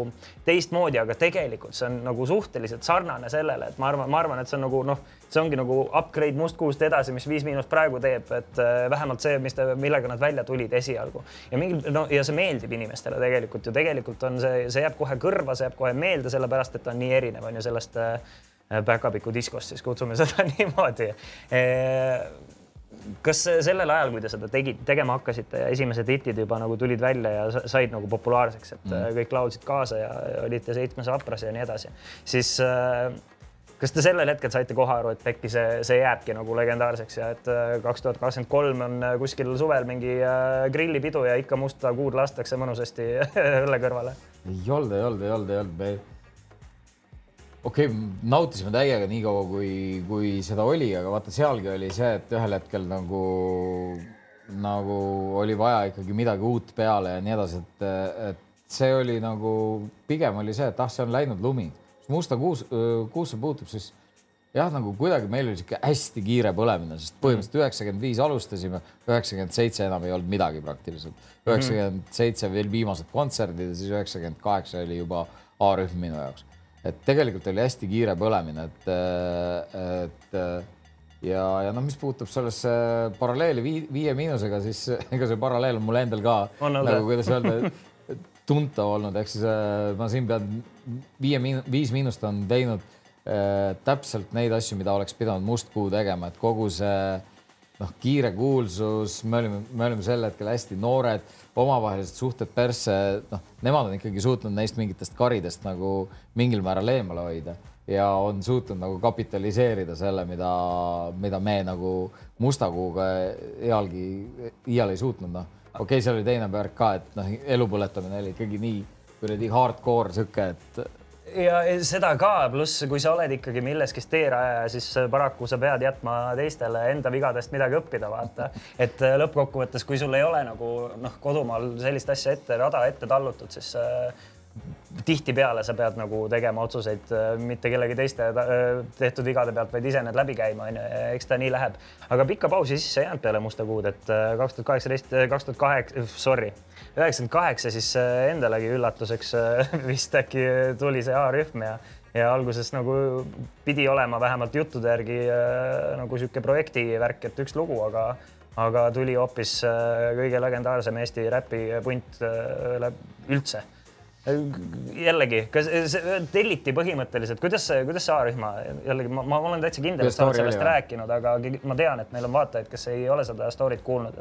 teistmoodi, aga tegelikult see on nagu suhteliselt sarnane sellele, et ma arvan, ma arvan, et see on nagu noh see ongi nagu upgrade mustkuust edasi, mis Viis Miinus praegu teeb, et äh, vähemalt see, mis ta, millega nad välja tulid esialgu. Ja mingil no ja see meeldib inimestele tegelikult ju. Tegelikult on see, see jääb kohe kõrva, see jääb kohe meelde, sellepärast et ta on nii erinev, on ju sellest äh, päkapiku diskost, siis. Kutsume seda niimoodi. Äh, kas sellel ajal, kui te seda tegid, tegema hakkasite ja esimesed hitid juba nagu tulid välja ja said nagu populaarseks, et mm. kõik laulsid kaasa ja olite seitsmes vapras ja nii edasi, siis äh, kas te sellel hetkel saite kohe aru, et äkki see, see jääbki nagu legendaarseks ja et äh, kaks tuhat kakskümmend kolm on äh, kuskil suvel mingi äh, grillipidu ja ikka musta kuud lastakse mõnusasti õlle kõrvale? ei olnud, ei olnud, ei olnud, ei olnud, me okei okay,, nautisime täiega nii kaua, kui, kui seda oli, aga vaata, sealgi oli see, et ühel hetkel nagu, nagu oli vaja ikkagi midagi uut peale ja nii edasi, et, et see oli nagu, pigem oli see, et ah, see on läinud lumi musta kuus, kuusse puutub, siis jah, nagu kuidagi meil oli sihuke hästi kiire põlemine, sest põhimõtteliselt üheksakümmend viis alustasime, üheksakümmend seitse enam ei olnud midagi praktiliselt. üheksakümmend seitse veel viimased kontserdid ja siis üheksakümmend kaheksa oli juba A-rühm minu jaoks. et tegelikult oli hästi kiire põlemine, et, et ja, ja noh, mis puutub sellesse paralleeli vii, Viie Miinusega, siis ega see paralleel on mul endal ka on nagu kuidas öelda tuntav olnud, ehk siis ma siin pean viie miin-, viis miinust on teinud äh, täpselt neid asju, mida oleks pidanud Mustkuu tegema, et kogu see noh, kiire kuulsus, me olime, me olime sel hetkel hästi noored, omavahelised suhted persse, noh, nemad on ikkagi suutnud neist mingitest karidest nagu mingil määral eemale hoida ja on suutnud nagu kapitaliseerida selle, mida, mida me nagu Mustakuuga ealgi, iial ei suutnud, noh. Okei okay,, seal oli teine värk ka, et noh, elu põletamine oli ikkagi nii kuradi hardcore sihuke, et ja seda ka, pluss kui sa oled ikkagi milleski teerajaja, siis paraku sa pead jätma teistele enda vigadest midagi õppida, vaata. et äh, lõppkokkuvõttes, kui sul ei ole nagu noh, kodumaal sellist asja ette, rada ette tallutud, siis äh, tihtipeale sa pead nagu tegema otsuseid äh, mitte kellegi teiste äh, tehtud vigade pealt, vaid ise need läbi käima, onju. eks ta nii läheb. aga pikka pausi sisse ei jäänud peale musta kuud, et äh, kaks tuhat kaheksateist, kaks tuhat kaheksa, sorry, üheksakümmend kaheksa siis endalegi üllatuseks vist äkki tuli see A-rühm ja ja alguses nagu pidi olema vähemalt juttude järgi nagu sihuke projektivärk, et üks lugu, aga aga tuli hoopis kõige legendaarsem Eesti räpipunt üldse jällegi, kas telliti põhimõtteliselt, kuidas see, kuidas see A-rühma jällegi ma, ma olen täitsa kindel, et sa oled sellest rääkinud, aga ma tean, et meil on vaatajaid, kes ei ole seda story't kuulnud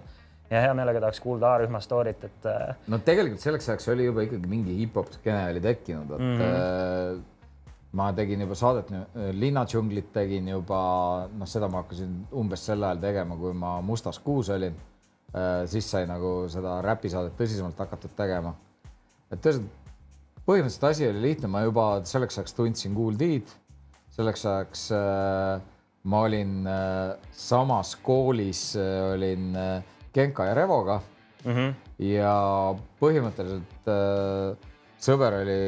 ja hea meelega tahaks kuulda A-rühma story't, et. Äh, no tegelikult selleks ajaks oli juba ikkagi mingi hip-hop skeene oli tekkinud, et mm -hmm. ma tegin juba saadet Linnadžunglit tegin juba, noh, seda ma hakkasin umbes sel ajal tegema, kui ma Mustas kuus olin. Siis sai nagu seda räpisaadet tõsisemalt hakatud tegema. et tõesti põhimõtteliselt asi oli lihtne, ma juba selleks ajaks tundsin Kool D-d, selleks ajaks äh, ma olin äh, samas koolis äh,, olin äh, Genka ja Revoga mm. -hmm. ja põhimõtteliselt äh, sõber oli,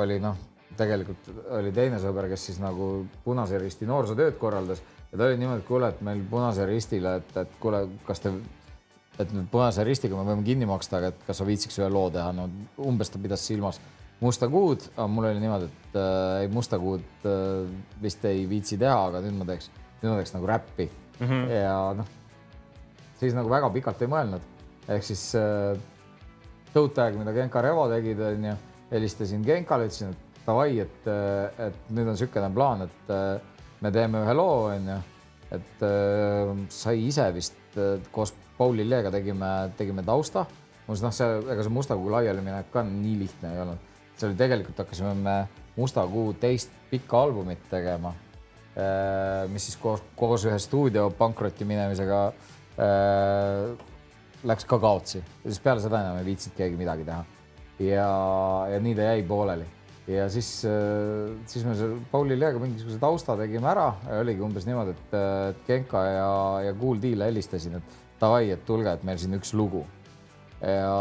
oli noh, tegelikult oli teine sõber, kes siis nagu Punase Risti noorsootööd korraldas ja ta oli niimoodi, et kuule, et meil Punase Ristile, et, et kuule, kas te et nüüd Punase Ristiga me võime kinni maksta, aga et kas sa viitsiks ühe loo teha, no umbes ta pidas silmas musta kuud, aga mul oli niimoodi, et äh, ei musta kuud äh, vist ei viitsi teha, aga nüüd ma teeks, nüüd ma teeks nagu räppi. Mm -hmm. ja noh, siis nagu väga pikalt ei mõelnud, ehk siis äh, Toad Tag, mida Genka Revo tegid, onju, helistasin Genkale, ütlesin, et davai, et, äh, et nüüd on niisugune plaan, et äh, me teeme ühe loo, onju, et äh, sai ise vist äh, koos Pauli Leega tegime, tegime tausta. Noh, see, ega see Musta kuu laialiminek ka nii lihtne ei olnud see oli tegelikult, hakkasime me Musta kuu teist pikka albumit tegema, äh, mis siis koos, koos ühe stuudio pankrotti minemisega äh, läks ka kaotsi ja siis peale seda enam ei viitsinud keegi midagi teha. ja, ja nii ta jäi pooleli ja siis, äh, siis me Pauli Leega mingisuguse tausta tegime ära oligi umbes niimoodi, et Genka ja, ja Kool D-le helistasin, et davai, et tulge, et meil siin üks lugu. ja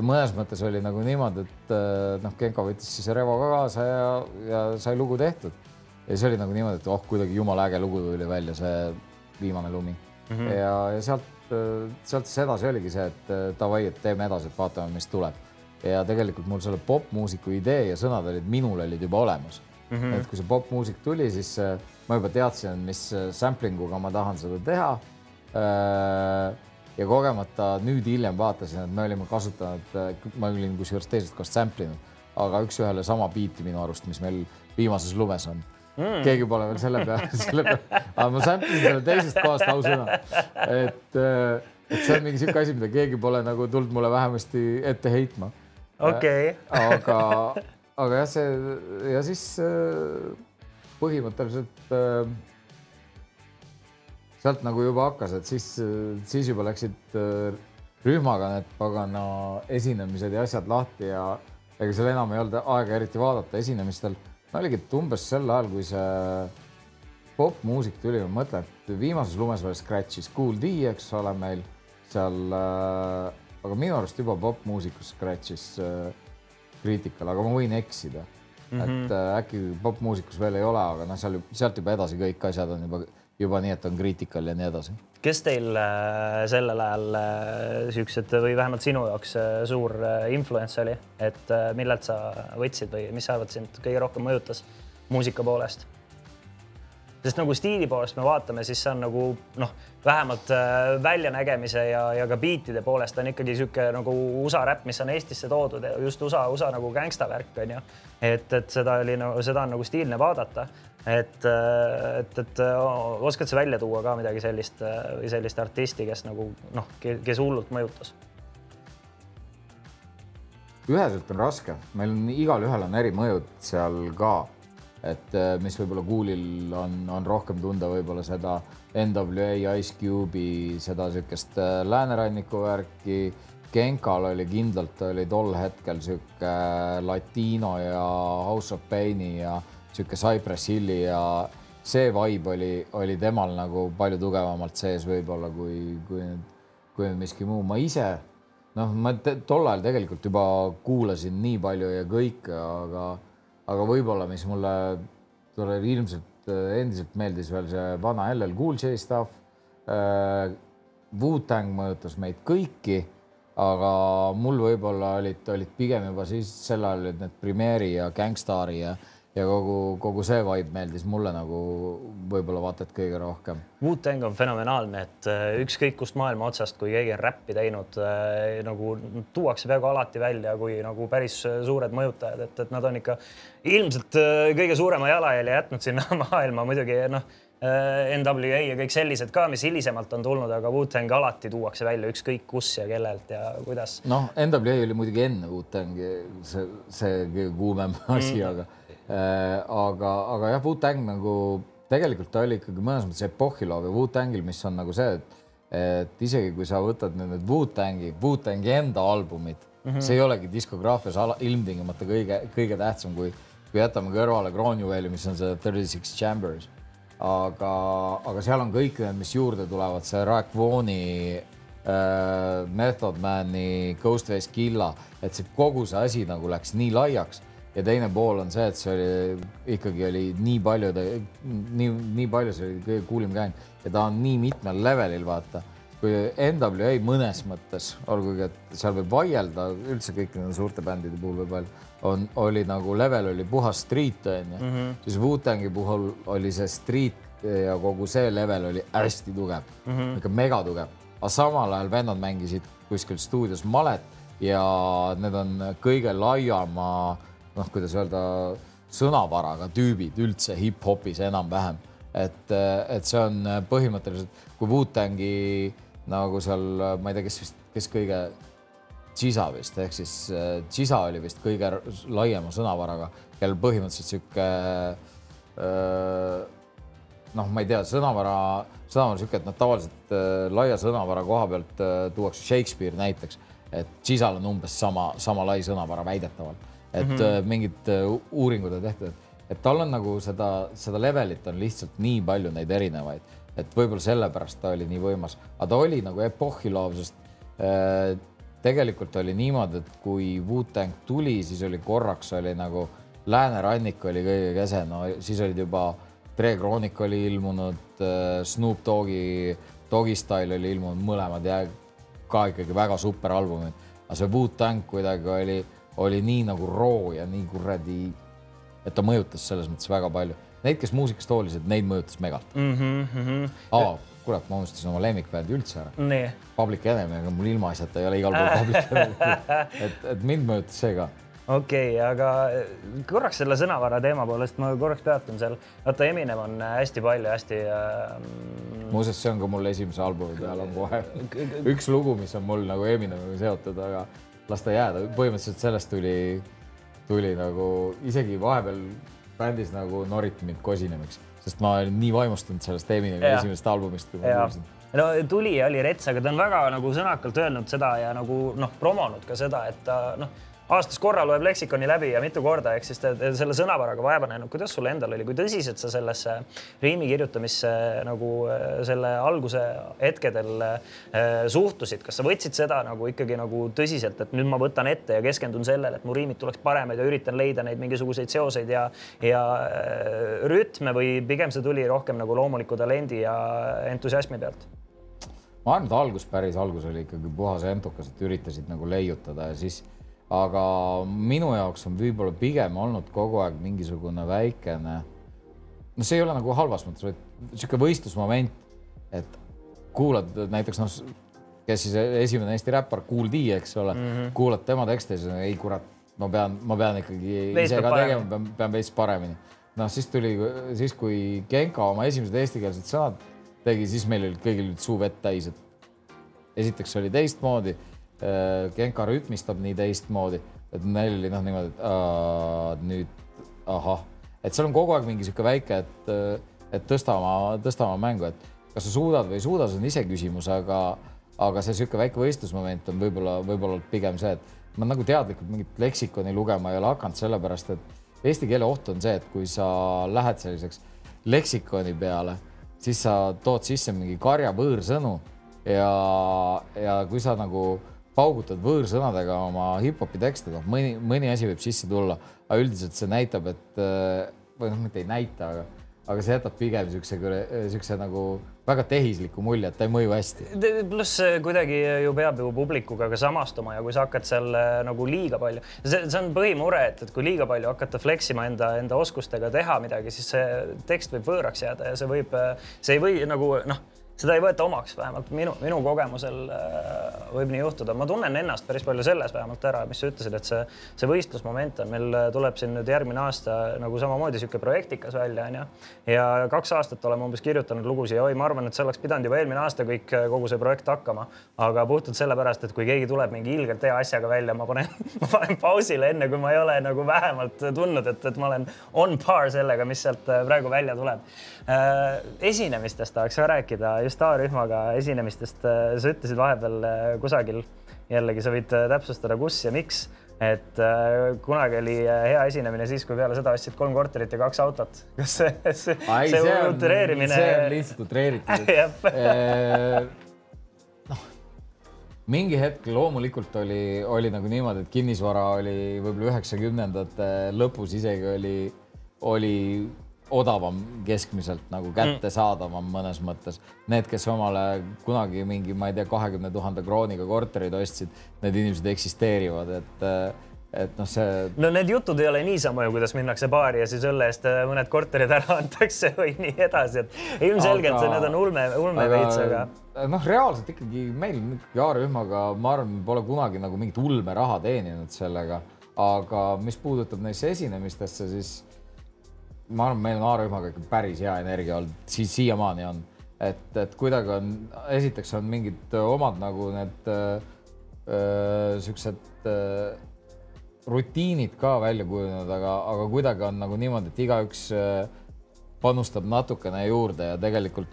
mõnes mõttes oli nagu niimoodi, et äh, noh, Genka võttis siis Revo ka kaasa ja, ja sai lugu tehtud. ja siis oli nagu niimoodi, et oh, kuidagi jumala äge lugu tuli välja, see viimane lumi mm. -hmm. ja, ja sealt, äh, sealt siis edasi oligi see, et äh, davai, et teeme edasi, et vaatame, mis tuleb. ja tegelikult mul selle popmuusiku idee ja sõnad olid, minul olid juba olemas mm. -hmm. et kui see popmuusik tuli, siis ma juba teadsin, mis sampling uga ma tahan seda teha ja kogemata nüüd hiljem vaatasin, et me olime kasutanud, ma olin kusjuures teisest kohast sample inud, aga üks-ühele sama biiti minu arust, mis meil viimases lumes on mm.. keegi pole veel selle peale, selle peale, aga ma sample isin selle teisest kohast ausõna. et, et see on mingi sihuke asi, mida keegi pole nagu tulnud mulle vähemasti ette heitma. okei okay. aga, aga jah, see ja siis põhimõtteliselt sealt nagu juba hakkas, et siis, siis juba läksid äh, rühmaga need pagana esinemised ja asjad lahti ja ega seal enam ei olnud aega eriti vaadata esinemistel. oligi, et umbes sel ajal, kui see popmuusik tuli, ma mõtlen, et viimases lumes veel Scratch'is Cool D, eks ole, meil seal äh,, aga minu arust juba popmuusikus Scratch'is äh, kriitikal, aga ma võin eksida mm. -hmm. et äh, äkki popmuusikus veel ei ole, aga noh, seal, sealt juba edasi kõik asjad on juba juba nii, et on kriitikal ja nii edasi. kes teil äh, sellel ajal äh, siuksed või vähemalt sinu jaoks äh, suur influence oli, et millelt sa võtsid või mis sa arvad, sind kõige rohkem mõjutas muusika poolest? Sest nagu stiili poolest me vaatame, siis see on nagu noh, vähemalt väljanägemise ja, ja ka biitide poolest on ikkagi sihuke nagu USA räpp, mis on Eestisse toodud just USA, USA nagu gängsta värk on ju. et, et seda oli nagu, seda on nagu stiilne vaadata et, äh, et, et äh, oskad sa välja tuua ka midagi sellist äh, või sellist artisti, kes nagu noh, kes hullult mõjutas? üheselt on raske, meil on igalühel on erimõjud seal ka, et mis võib-olla Kuulil on, on rohkem tunda võib-olla seda NWA Ice Cube'i, seda niisugust lääneranniku värki, Genkal oli kindlalt oli tol hetkel sihuke Latino ja House of Paini ja sihuke Cypress Hilli ja see vibe oli, oli temal nagu palju tugevamalt sees võib-olla kui, kui, kui miski muu. ma ise noh, ma tol ajal tegelikult juba kuulasin nii palju ja kõike, aga, aga võib-olla, mis mulle tuleb ilmselt äh, endiselt meeldis veel see vana LL Cool J stuff äh,. Wu-Tang mõjutas meid kõiki, aga mul võib-olla olid, olid pigem juba siis sel ajal olid need Premiere'i ja Gangstari ja ja kogu, kogu see vibe meeldis mulle nagu võib-olla vaata et kõige rohkem. Wu-Tang on fenomenaalne, et äh, ükskõik kust maailma otsast, kui keegi on räppi teinud äh,, nagu tuuakse peaaegu alati välja kui nagu päris suured mõjutajad, et, et nad on ikka ilmselt äh, kõige suurema jalajälje jätnud sinna maailma muidugi noh NWA ja kõik sellised ka, mis hilisemalt on tulnud, aga Wu-Tang alati tuuakse välja ükskõik kus ja kellelt ja kuidas. noh, NWA oli muidugi enne Wu-Tangi see, see kõige kuumem asi mm., aga aga, aga jah, Wu-Tang nagu tegelikult ta oli ikkagi mõnes mõttes epohhiloov ja Wu-Tangil, mis on nagu see, et, et isegi kui sa võtad nüüd need Wu-Tangi, Wu-Tangi enda albumid mm, -hmm. see ei olegi diskograafias ilmtingimata kõige, kõige tähtsam, kui, kui jätame kõrvale Cronyvali, mis on see Thirty Six Chambers. aga, aga seal on kõik need, mis juurde tulevad, see Raek Vooni äh,, Method Mani, Ghostface Killa, et see kogu see asi nagu läks nii laiaks ja teine pool on see, et see oli ikkagi oli nii paljude, nii, nii palju see oli kõige kuulim käinud ja ta on nii mitmel levelil, vaata. kui NWA mõnes mõttes, olgugi et seal võib vaielda üldse kõikide nende suurte bändide puhul võib öelda, on, oli nagu level oli puhas street onju mm, -hmm. siis Wu-Tangi puhul oli see street ja kogu see level oli hästi tugev mm, -hmm. ikka megatugev, aga samal ajal vennad mängisid kuskil stuudios malet ja need on kõige laiama noh, kuidas öelda, sõnavaraga tüübid üldse hip-hopis enam-vähem. et, et see on põhimõtteliselt, kui Wu-Tangi nagu seal, ma ei tea, kes vist, kes kõige, Gisa vist ehk siis Gisa oli vist kõige laiema sõnavaraga, kellel põhimõtteliselt sihuke noh, ma ei tea, sõnavara, sõnavara sihuke, et noh, tavaliselt laia sõnavara koha pealt tuuakse Shakespeare näiteks, et Gisal on umbes sama, sama lai sõnavara väidetavalt et mm -hmm. mingid äh, uuringud on tehtud, et tal on nagu seda, seda levelit on lihtsalt nii palju neid erinevaid, et võib-olla sellepärast ta oli nii võimas, aga ta oli nagu epohhiloov, sest äh, tegelikult oli niimoodi, et kui Wu-Tang tuli, siis oli korraks oli nagu läänerannik oli kõige kese, no siis olid juba Dre Chronic oli ilmunud äh,, Snoop Dogi Dogi Style oli ilmunud mõlemad ja ka ikkagi väga super albumid, aga see Wu-Tang kuidagi oli oli nii nagu roo ja nii kuradi, et ta mõjutas selles mõttes väga palju. Neid, kes muusikast hoolisid, neid mõjutas megalt mm. -hmm. aa, kurat, ma unustasin oma lemmikbändi üldse ära. Public Enemy, aga mul ilmaasjata ei ole igal pool Public Enemy. et, et mind mõjutas see ka okei okay,, aga eh, korraks selle sõnavara teema poolest ma korraks peatun seal. vaata, Eminem on eh, hästi palju hästi äh,. muuseas, see on ka mul esimese albumi peal on kohe üks lugu, mis on mul nagu Eminemiga seotud, aga las ta jääda, põhimõtteliselt sellest tuli, tuli nagu isegi vahepeal bändis nagu noriti mind kosinemiks, sest ma olin nii vaimustunud sellest Eminemi esimesest albumist, kui ma kuulsin. No tuli ja oli rets, aga ta on väga nagu sõnakalt öelnud seda ja nagu noh, promonud ka seda, et ta noh aastas korra loeb leksikoni läbi ja mitu korda, ehk siis te, te selle sõnavaraga vaeva näinud. kuidas sul endal oli, kui tõsiselt sa sellesse riimi kirjutamisse nagu äh, selle alguse hetkedel äh, suhtusid, kas sa võtsid seda nagu ikkagi nagu tõsiselt, et nüüd ma võtan ette ja keskendun sellele, et mu riimid tuleks paremad ja üritan leida neid mingisuguseid seoseid ja, ja äh, rütme või pigem see tuli rohkem nagu loomuliku talendi ja entusiasmi pealt? ma arvan, et algus, päris algus oli ikkagi puhas entukas, et üritasid nagu leiutada ja siis aga minu jaoks on võib-olla pigem olnud kogu aeg mingisugune väikene, no see ei ole nagu halvas mõttes, vaid niisugune võistlusmoment, et kuulad näiteks noh, kes siis esimene Eesti räppar, Kool D, eks ole mm, -hmm. kuulad tema tekste siis ei kurat, ma pean, ma pean ikkagi veist ise ka paremini. tegema, pean, pean veits paremini. noh, siis tuli, siis kui Genka oma esimesed eestikeelsed sõnad tegi, siis meil olid kõigil suu vett täis, et esiteks oli teistmoodi Genka rütmistab nii teistmoodi, et neil oli noh, niimoodi, et nüüd ahah, et seal on kogu aeg mingi sihuke väike, et, et tõsta oma, tõsta oma mängu, et kas sa suudad või ei suuda, see on iseküsimus, aga, aga see niisugune väike võistlusmoment on võib-olla, võib-olla pigem see, et ma nagu teadlikult mingit leksikoni lugema ei ole hakanud, sellepärast et eesti keele oht on see, et kui sa lähed selliseks leksikoni peale, siis sa tood sisse mingi karja võõrsõnu ja, ja kui sa nagu paugutad võõrsõnadega oma hip-hopi tekste, noh, mõni, mõni asi võib sisse tulla, aga üldiselt see näitab, et või noh, mitte ei näita, aga, aga see jätab pigem niisuguse, niisuguse nagu väga tehisliku mulje, et ta ei mõju hästi. pluss kuidagi ju peab ju publikuga ka samastuma ja kui sa hakkad seal äh, nagu liiga palju, see, see on põhimure, et, et kui liiga palju hakata flex ima enda, enda oskustega teha midagi, siis see tekst võib võõraks jääda ja see võib, see ei või nagu noh seda ei võeta omaks, vähemalt minu, minu kogemusel äh, võib nii juhtuda. ma tunnen ennast päris palju selles vähemalt ära, mis sa ütlesid, et see, see võistlusmoment on, meil tuleb siin nüüd järgmine aasta nagu samamoodi niisugune projektikas välja, onju. ja kaks aastat oleme umbes kirjutanud lugusid ja oi, ma arvan, et see oleks pidanud juba eelmine aasta kõik, kogu see projekt hakkama. aga puhtalt sellepärast, et kui keegi tuleb mingi ilgelt hea asjaga välja, ma panen, ma panen pausile enne, kui ma ei ole nagu vähemalt tundnud, et, et ma olen on par sellega, mis sealt praegu välja tuleb Äh, esinemistest tahaks ka rääkida, just A-rühmaga esinemistest. Äh, sa ütlesid vahepeal äh, kusagil, jällegi sa võid täpsustada, kus ja miks, et kunagi oli hea esinemine siis, kui peale seda ostsid kolm korterit ja kaks autot. kas see, see, Ai, see, see on utreerimine? see on lihtsalt utreeritud noh, mingi hetk loomulikult oli, oli nagu niimoodi, et kinnisvara oli võib-olla üheksakümnendate lõpus isegi oli, oli odavam keskmiselt nagu mm. kättesaadavam mm. mõnes mõttes. Need, kes omale kunagi mingi, ma ei tea, kahekümne tuhande krooniga korterid ostsid, need inimesed eksisteerivad, et et noh, see. no need jutud ei ole niisama ju, kuidas minnakse baari ja siis õlle eest äh, mõned korterid ära antakse või nii edasi, et ilmselgelt aga... need on ulme, ulme veits, aga. noh, reaalselt ikkagi meil ikkagi A-rühmaga, ma arvan, pole kunagi nagu mingit ulmeraha teeninud sellega, aga mis puudutab neisse esinemistesse, siis ma arvan, meil on A-rühmaga ikka päris hea energia olnud, siis siiamaani on, et, et kuidagi on, esiteks on mingid omad nagu need äh, äh, siuksed äh, rutiinid ka välja kujunenud, aga, aga kuidagi on nagu niimoodi, et igaüks panustab natukene juurde ja tegelikult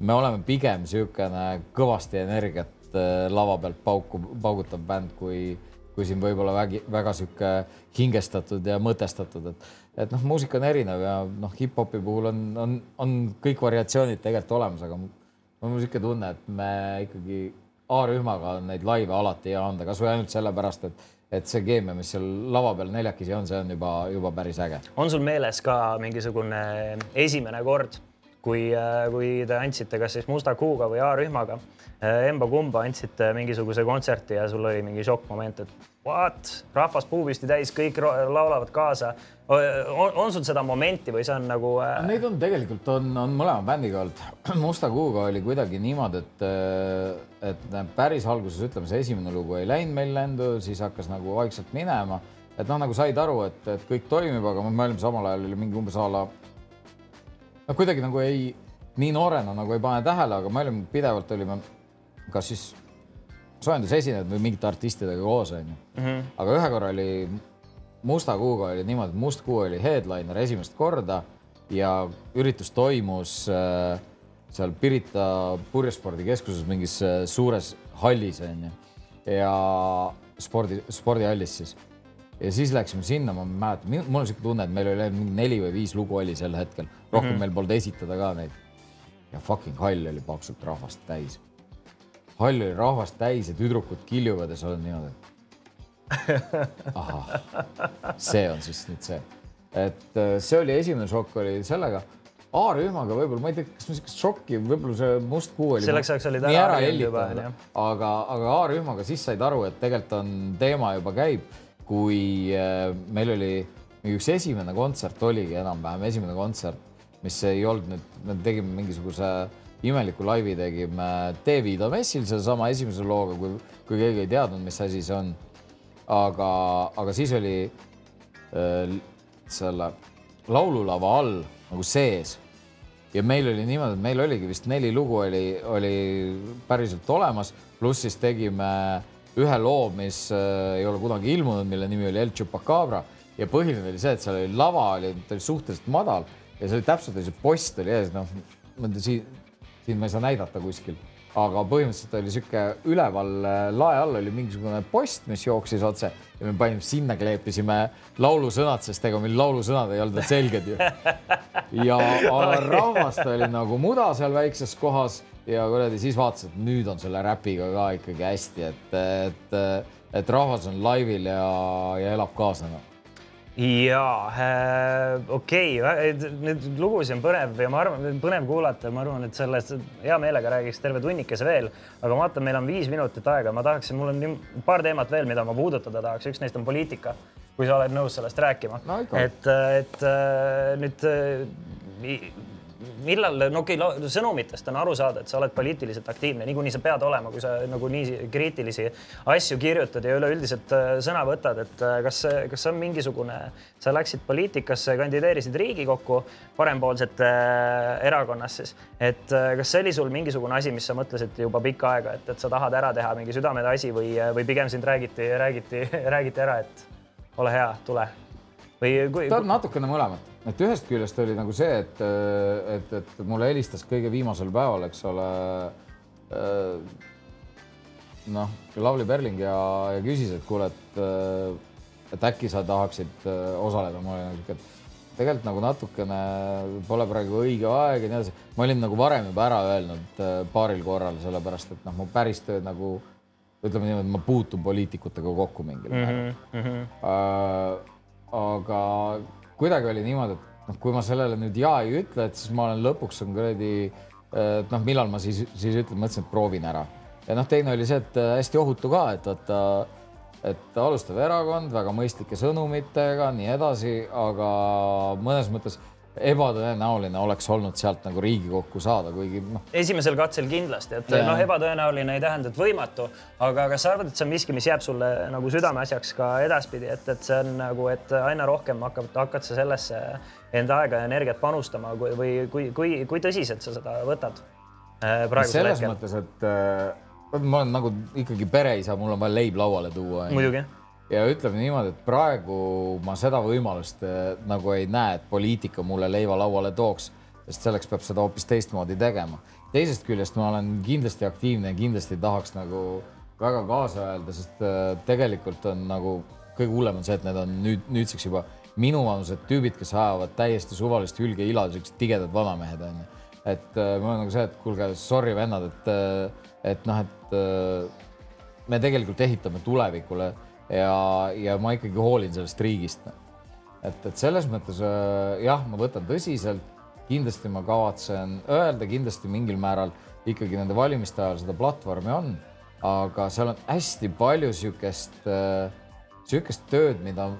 me oleme pigem niisugune kõvasti energiat lava pealt pauku, paugutav bänd, kui, kui siin võib-olla vägi, väga sihuke hingestatud ja mõtestatud, et et noh, muusika on erinev ja noh, hip-hopi puhul on, on, on kõik variatsioonid tegelikult olemas, aga mul on niisugune tunne, et me ikkagi A-rühmaga neid laive alati hea anda, kasvõi ainult sellepärast, et et see keemia, mis seal lava peal neljakesi on, see on juba, juba päris äge. on sul meeles ka mingisugune esimene kord, kui, kui te andsite kas siis Musta Kuuga või A-rühmaga emba-kumba andsite mingisuguse kontserti ja sul oli mingi šokkmoment, et what, rahvas puupüsti täis, kõik laulavad kaasa. on, on sul seda momenti või see on nagu äh...? Neid on tegelikult on, on mõlema bändiga olnud. Musta Kuuga oli kuidagi niimoodi, et, äh, et päris alguses ütleme, see esimene lugu ei läinud meil lendu, siis hakkas nagu vaikselt minema, et noh, nagu said aru, et, et kõik toimib, aga me olime samal ajal oli mingi umbes a la noh, kuidagi nagu ei, nii noorena nagu ei pane tähele, aga me olime pidevalt olime kas siis soojendusesinejad või mingite artistidega koos, onju. Mhm. aga ühe korra oli Musta Kuuga oli niimoodi, et Must Kuu oli headliner esimest korda ja üritus toimus äh, seal Pirita purjespordikeskuses mingis äh, suures hallis onju ja spordi, spordihallis siis. ja siis läksime sinna, ma mäletan, mul on siuke tunne, et meil oli mingi neli või viis lugu oli sel hetkel, rohkem mm -hmm. meil polnud esitada ka neid. ja fucking hall oli paksult rahvast täis hall oli rahvast täis ja tüdrukud kiljuvad ja sa oled niimoodi. ahah, see on siis nüüd see, et äh, see oli esimene šokk oli sellega. A-rühmaga võib-olla, ma ei tea, kas ma niisugust šokki, võib-olla see must kuu oli. selleks ajaks olid ära hellitanud, aga, aga A-rühmaga siis said aru, et tegelikult on teema juba käib, kui äh, meil oli üks esimene kontsert oligi enam-vähem esimene kontsert, mis ei olnud nüüd, me tegime mingisuguse äh, imeliku laivi tegime T-Vida messil sedasama esimese looga, kui, kui keegi ei teadnud, mis asi see on. aga, aga siis oli äh, selle laululava all nagu sees. Ja meil oli niimoodi, et meil oligi vist neli lugu oli, oli päriselt olemas, pluss siis tegime ühe loo, mis äh, ei ole kunagi ilmunud, mille nimi oli El Chupacabra. Ja põhiline oli see, et seal oli lava oli, ta oli suhteliselt madal. Ja see oli täpselt, see post oli ees, noh, siin siin ma ei saa näidata kuskil, aga põhimõtteliselt oli sihuke üleval äh, lae all oli mingisugune post, mis jooksis otse ja me panime sinna, kleepisime laulusõnad, sest ega meil laulusõnad ei olnud veel selged ju. ja rahvast oli nagu muda seal väikses kohas ja kuradi siis vaatasin, et nüüd on selle räpiga ka ikkagi hästi, et, et, et rahvas on laivil ja, ja elab kaasa no ja äh, okei okay., neid lugusid on põnev ja ma arvan, põnev kuulata, ma arvan, et sellest hea meelega räägiks terve tunnikese veel, aga ma vaatan, meil on viis minutit aega, ma tahaksin, mul on nii, paar teemat veel, mida ma puudutada tahaks, üks neist on poliitika, kui sa oled nõus sellest rääkima no,. et, et äh, nüüd äh, millal, no okei okay,, sõnumitest on aru saada, et sa oled poliitiliselt aktiivne, niikuinii sa pead olema, kui sa nagu nii kriitilisi asju kirjutad ja üleüldiselt äh, sõna võtad, et äh, kas, kas on mingisugune, sa läksid poliitikasse, kandideerisid Riigikokku parempoolsete äh, erakonnas siis, et kas see oli sul mingisugune asi, mis sa mõtlesid juba pikka aega, et, et sa tahad ära teha mingi südameasi või, või pigem sind räägiti, räägiti, räägiti ära, et ole hea, tule või kui...? ta on natukene mõlemat et ühest küljest oli nagu see, et, et, et mulle helistas kõige viimasel päeval, eks ole äh,. noh, Lavly Perling ja, ja küsis, et kuule, et, et äkki sa tahaksid äh, osaleda, ma olin sihuke, et tegelikult nagu natukene pole praegu õige aeg ja nii edasi. ma olin nagu varem juba ära öelnud äh, paaril korral, sellepärast et noh, mu päris tööd nagu ütleme niimoodi, ma puutun poliitikutega kokku mingil määral mm. -hmm. Aga kuidagi oli niimoodi, et noh, kui ma sellele nüüd ja ei ütle, et siis ma olen lõpuks on kuradi, et noh, millal ma siis, siis ütlen, mõtlesin, et proovin ära. ja noh, teine oli see, et äh, hästi ohutu ka, et vaata, et alustav erakond väga mõistlike sõnumitega, nii edasi, aga mõnes mõttes ebatõenäoline oleks olnud sealt nagu Riigikokku saada, kuigi noh. esimesel katsel kindlasti, et yeah. noh, ebatõenäoline ei tähenda, et võimatu, aga kas sa arvad, et see on miski, mis jääb sulle nagu südameasjaks ka edaspidi, et, et see on nagu, et aina rohkem hakkab, hakkad sa sellesse enda aega ja energiat panustama või, või kui, kui, kui tõsiselt sa seda võtad äh, praegusel selles hetkel? mõttes, et äh, ma olen nagu ikkagi pereisa, mul on vaja leib lauale tuua. muidugi ja ütleme niimoodi, et praegu ma seda võimalust äh, nagu ei näe, et poliitika mulle leiva lauale tooks, sest selleks peab seda hoopis teistmoodi tegema. teisest küljest ma olen kindlasti aktiivne ja kindlasti tahaks nagu väga kaasa öelda, sest äh, tegelikult on nagu kõige hullem on see, et need on nüüd nüüdseks juba minuvanused tüübid, kes ajavad täiesti suvalist hülge ila, siuksed tigedad vanamehed onju. et äh, mul on nagu see, et kuulge, sorry vennad, et, et noh, et me tegelikult ehitame tulevikule ja, ja ma ikkagi hoolin sellest riigist. et, et selles mõttes äh, jah, ma võtan tõsiselt, kindlasti ma kavatsen öelda, kindlasti mingil määral ikkagi nende valimiste ajal seda platvormi on, aga seal on hästi palju sihukest, äh, sihukest tööd, mida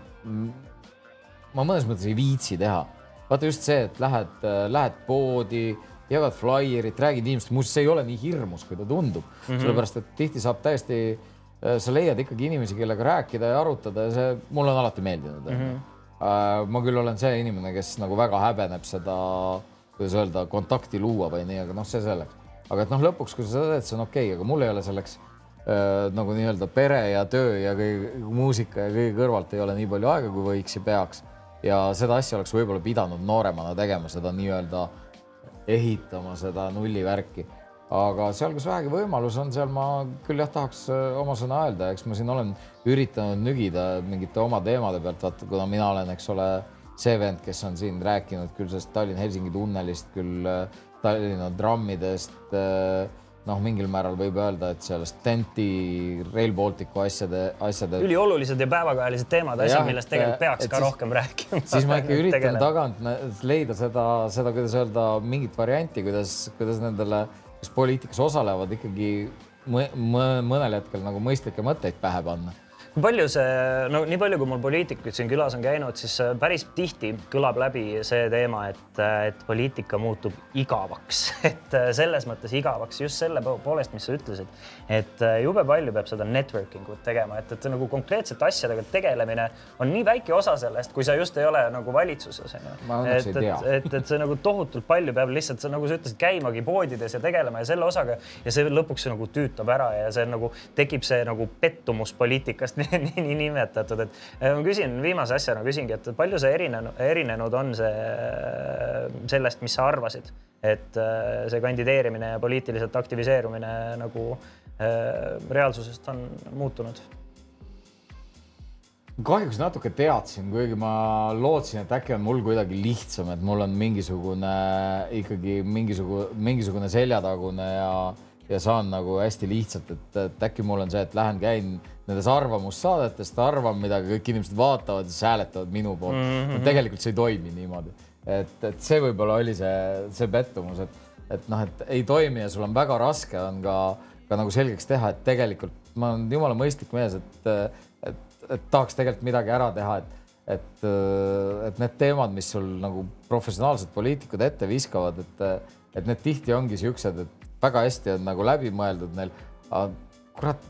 ma mõnes mõttes ei viitsi teha. vaata just see, et lähed, äh, lähed poodi, jagad flaierit, räägid inimestega, muuseas, see ei ole nii hirmus, kui ta tundub mm, -hmm. sellepärast et tihti saab täiesti äh, Äh, sa leiad ikkagi inimesi, kellega rääkida ja arutada ja see mulle on alati meeldinud mm. -hmm. ma küll olen see inimene, kes nagu väga häbeneb seda, kuidas öelda, kontakti luua või nii, aga noh, see selleks. aga et noh, lõpuks, kui sa seda teed, see on okei okay,, aga mul ei ole selleks äh, nagu nii-öelda pere ja töö ja kõige muusika ja kõige kõrvalt ei ole nii palju aega, kui võiks ja peaks. ja seda asja oleks võib-olla pidanud nooremana tegema, seda nii-öelda ehitama seda nullivärki aga seal, kus vähegi võimalus on, seal ma küll jah, tahaks äh, oma sõna öelda, eks ma siin olen üritanud nügida mingite oma teemade pealt, vaata, kuna mina olen, eks ole, see vend, kes on siin rääkinud küll sellest Tallinn-Helsingi tunnelist, küll äh, Tallinna trammidest. Äh, noh, mingil määral võib öelda, et sellest TENT-i, Rail Balticu asjade, asjade. üliolulised ja päevakajalised teemad, asjad, millest tegelikult peaks ka siis, rohkem rääkima. siis ma ikka üritan tagant leida seda, seda, kuidas öelda, mingit varianti, kuidas, kuidas nendele kes poliitikas osalevad, ikkagi mõnel hetkel nagu mõistlikke mõtteid pähe panna kui palju see, no nii palju, kui mul poliitikuid siin külas on käinud, siis äh, päris tihti kõlab läbi see teema, et, äh, et poliitika muutub igavaks, et äh, selles mõttes igavaks just selle poolest, mis sa ütlesid, et jube palju peab seda networking ut tegema, et, et nagu konkreetsete asjadega tegelemine on nii väike osa sellest, kui sa just ei ole nagu valitsuses onju. et, et, et, et see nagu tohutult palju peab lihtsalt, nagu sa ütlesid, käimagi poodides ja tegelema ja selle osaga ja see lõpuks nagu tüütab ära ja see nagu tekib see nagu pettumus poliitikast nii, nimetatud, et ma küsin viimase asjana küsingi, et palju see erinenud, erinenud on see sellest, mis sa arvasid, et see kandideerimine ja poliitiliselt aktiviseerumine nagu reaalsusest on muutunud? Kahjuks natuke teadsin, kuigi ma lootsin, et äkki on mul kuidagi lihtsam, et mul on mingisugune ikkagi mingisugune, mingisugune seljatagune ja, ja saan nagu hästi lihtsalt, et, et äkki mul on see, et lähen käin nendes arvamussaadetest, arvan midagi, kõik inimesed vaatavad ja siis hääletavad minu poolt mm. -hmm. tegelikult see ei toimi niimoodi, et, et see võib-olla oli see, see pettumus, et, et noh, et ei toimi ja sul on väga raske on ka, ka nagu selgeks teha, et tegelikult ma olen jumala mõistlik mees, et et tahaks tegelikult midagi ära teha, et et, et need teemad, mis sul nagu professionaalsed poliitikud ette viskavad, et, et need tihti ongi siuksed, et väga hästi on nagu läbi mõeldud neil. kurat,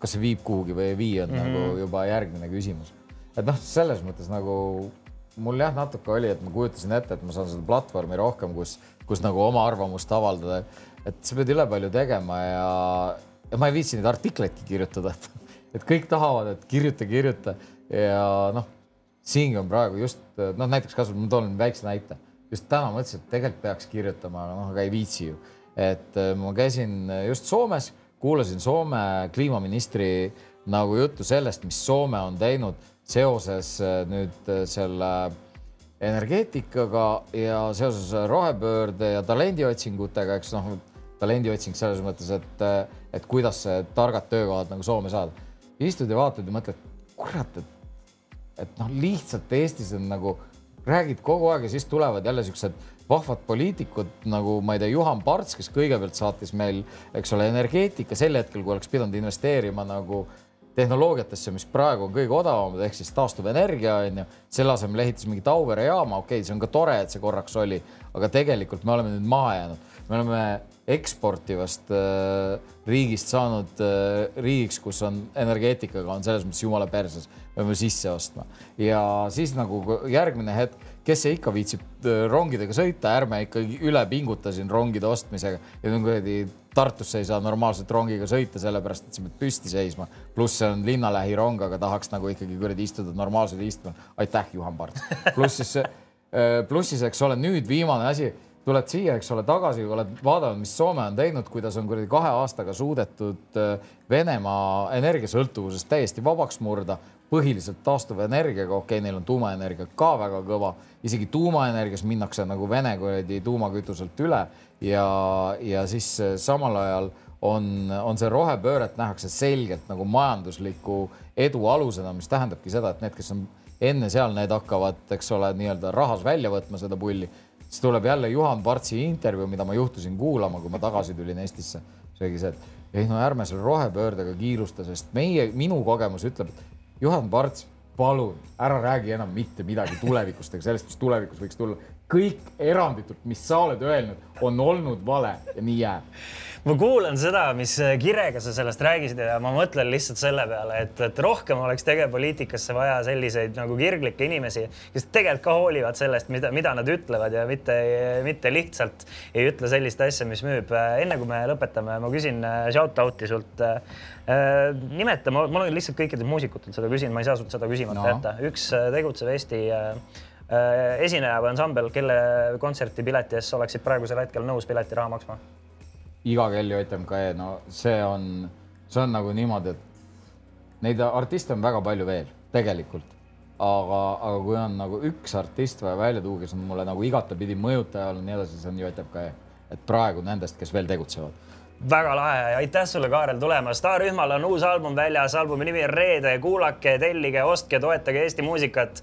kas see viib kuhugi või ei vii, on mm -hmm. nagu juba järgmine küsimus. et noh, selles mõttes nagu mul jah, natuke oli, et ma kujutasin ette, et ma saan seda platvormi rohkem, kus, kus nagu oma arvamust avaldada. et sa pead üle palju tegema ja, ja ma ei viitsi neid artikleidki kirjutada et kõik tahavad, et kirjuta, kirjuta ja noh, siingi on praegu just noh, näiteks kasvõi ma toon väikse näite, just täna mõtlesin, et tegelikult peaks kirjutama, noh, aga ei viitsi ju. et äh, ma käisin just Soomes, kuulasin Soome kliimaministri nagu juttu sellest, mis Soome on teinud seoses äh, nüüd äh, selle energeetikaga ja seoses rohepöörde ja talendiotsingutega, eks noh, talendiotsing selles mõttes, et, et kuidas targad töökohad nagu Soome saada istud ja vaatad ja mõtled, kurat, et, et noh, lihtsalt Eestis on nagu, räägid kogu aeg ja siis tulevad jälle siuksed vahvad poliitikud nagu ma ei tea, Juhan Parts, kes kõigepealt saatis meil, eks ole, energeetika sel hetkel, kui oleks pidanud investeerima nagu tehnoloogiatesse, mis praegu on kõige odavamad, ehk siis taastuvenergia on ju, selle asemel ehitas mingit Auvere jaama, okei okay,, see on ka tore, et see korraks oli, aga tegelikult me oleme nüüd maha jäänud, me oleme eksportivast äh, riigist saanud äh, riigiks, kus on energeetikaga on selles mõttes jumala perses, peame sisse ostma. Ja siis nagu järgmine hetk, kes see ikka viitsib äh, rongidega sõita, ärme ikkagi üle pinguta siin rongide ostmisega ja kuradi Tartusse ei saa normaalselt rongiga sõita, sellepärast et sa pead püsti seisma. pluss see on linnalähirong, aga tahaks nagu ikkagi kuradi istuda normaalsel istmel. aitäh, Juhan Parts. pluss siis, pluss siis, eks ole, nüüd viimane asi tuled siia, eks ole, tagasi, oled vaadanud, mis Soome on teinud, kuidas on kuradi kahe aastaga suudetud äh, Venemaa energiasõltuvusest täiesti vabaks murda, põhiliselt taastuvenergiaga, okei okay,, neil on tuumaenergia ka väga kõva, isegi tuumaenergias minnakse nagu Vene kuradi tuumakütuselt üle ja, ja siis äh, samal ajal on, on see rohepööret nähakse selgelt nagu majandusliku edu alusena, mis tähendabki seda, et need, kes on enne seal, need hakkavad, eks ole, nii-öelda rahas välja võtma seda pulli siis tuleb jälle Juhan Partsi intervjuu, mida ma juhtusin kuulama, kui ma tagasi tulin Eestisse. see oligi see, et ei no ärme selle rohepöördega kiirusta, sest meie, minu kogemus ütleb, et Juhan Parts, palun ära räägi enam mitte midagi tulevikust ega sellest, mis tulevikus võiks tulla. Kõik eranditult, mis sa oled öelnud, on olnud vale ja nii jääb ma kuulan seda, mis kirega sa sellest rääkisid ja ma mõtlen lihtsalt selle peale, et, et rohkem oleks tegevpoliitikasse vaja selliseid nagu kirglikke inimesi, kes tegelikult ka hoolivad sellest, mida, mida nad ütlevad ja mitte, mitte lihtsalt ei ütle sellist asja, mis müüb. enne kui me lõpetame, ma küsin äh, shout out'i sult äh, nimeta, ma, ma olen lihtsalt kõikidelt muusikutelt seda küsinud, ma ei saa sult seda küsimata no. jätta. üks äh, tegutsev Eesti äh, esineja või ansambel, kelle kontserti pileti eest oleksid praegusel hetkel nõus piletiraha maksma? iga kell JMK, e, no see on, see on nagu niimoodi, et neid artiste on väga palju veel tegelikult, aga, aga kui on nagu üks artist vaja välja tuua, kes on mulle nagu igatepidi mõjutaja olnud, nii edasi, see on JMK, e. et praegu nendest, kes veel tegutsevad väga lahe, aitäh sulle, Kaarel, tulemast. staarühmal on uus album väljas, albumi nimi on Reede, kuulake, tellige, ostke, toetage Eesti muusikat.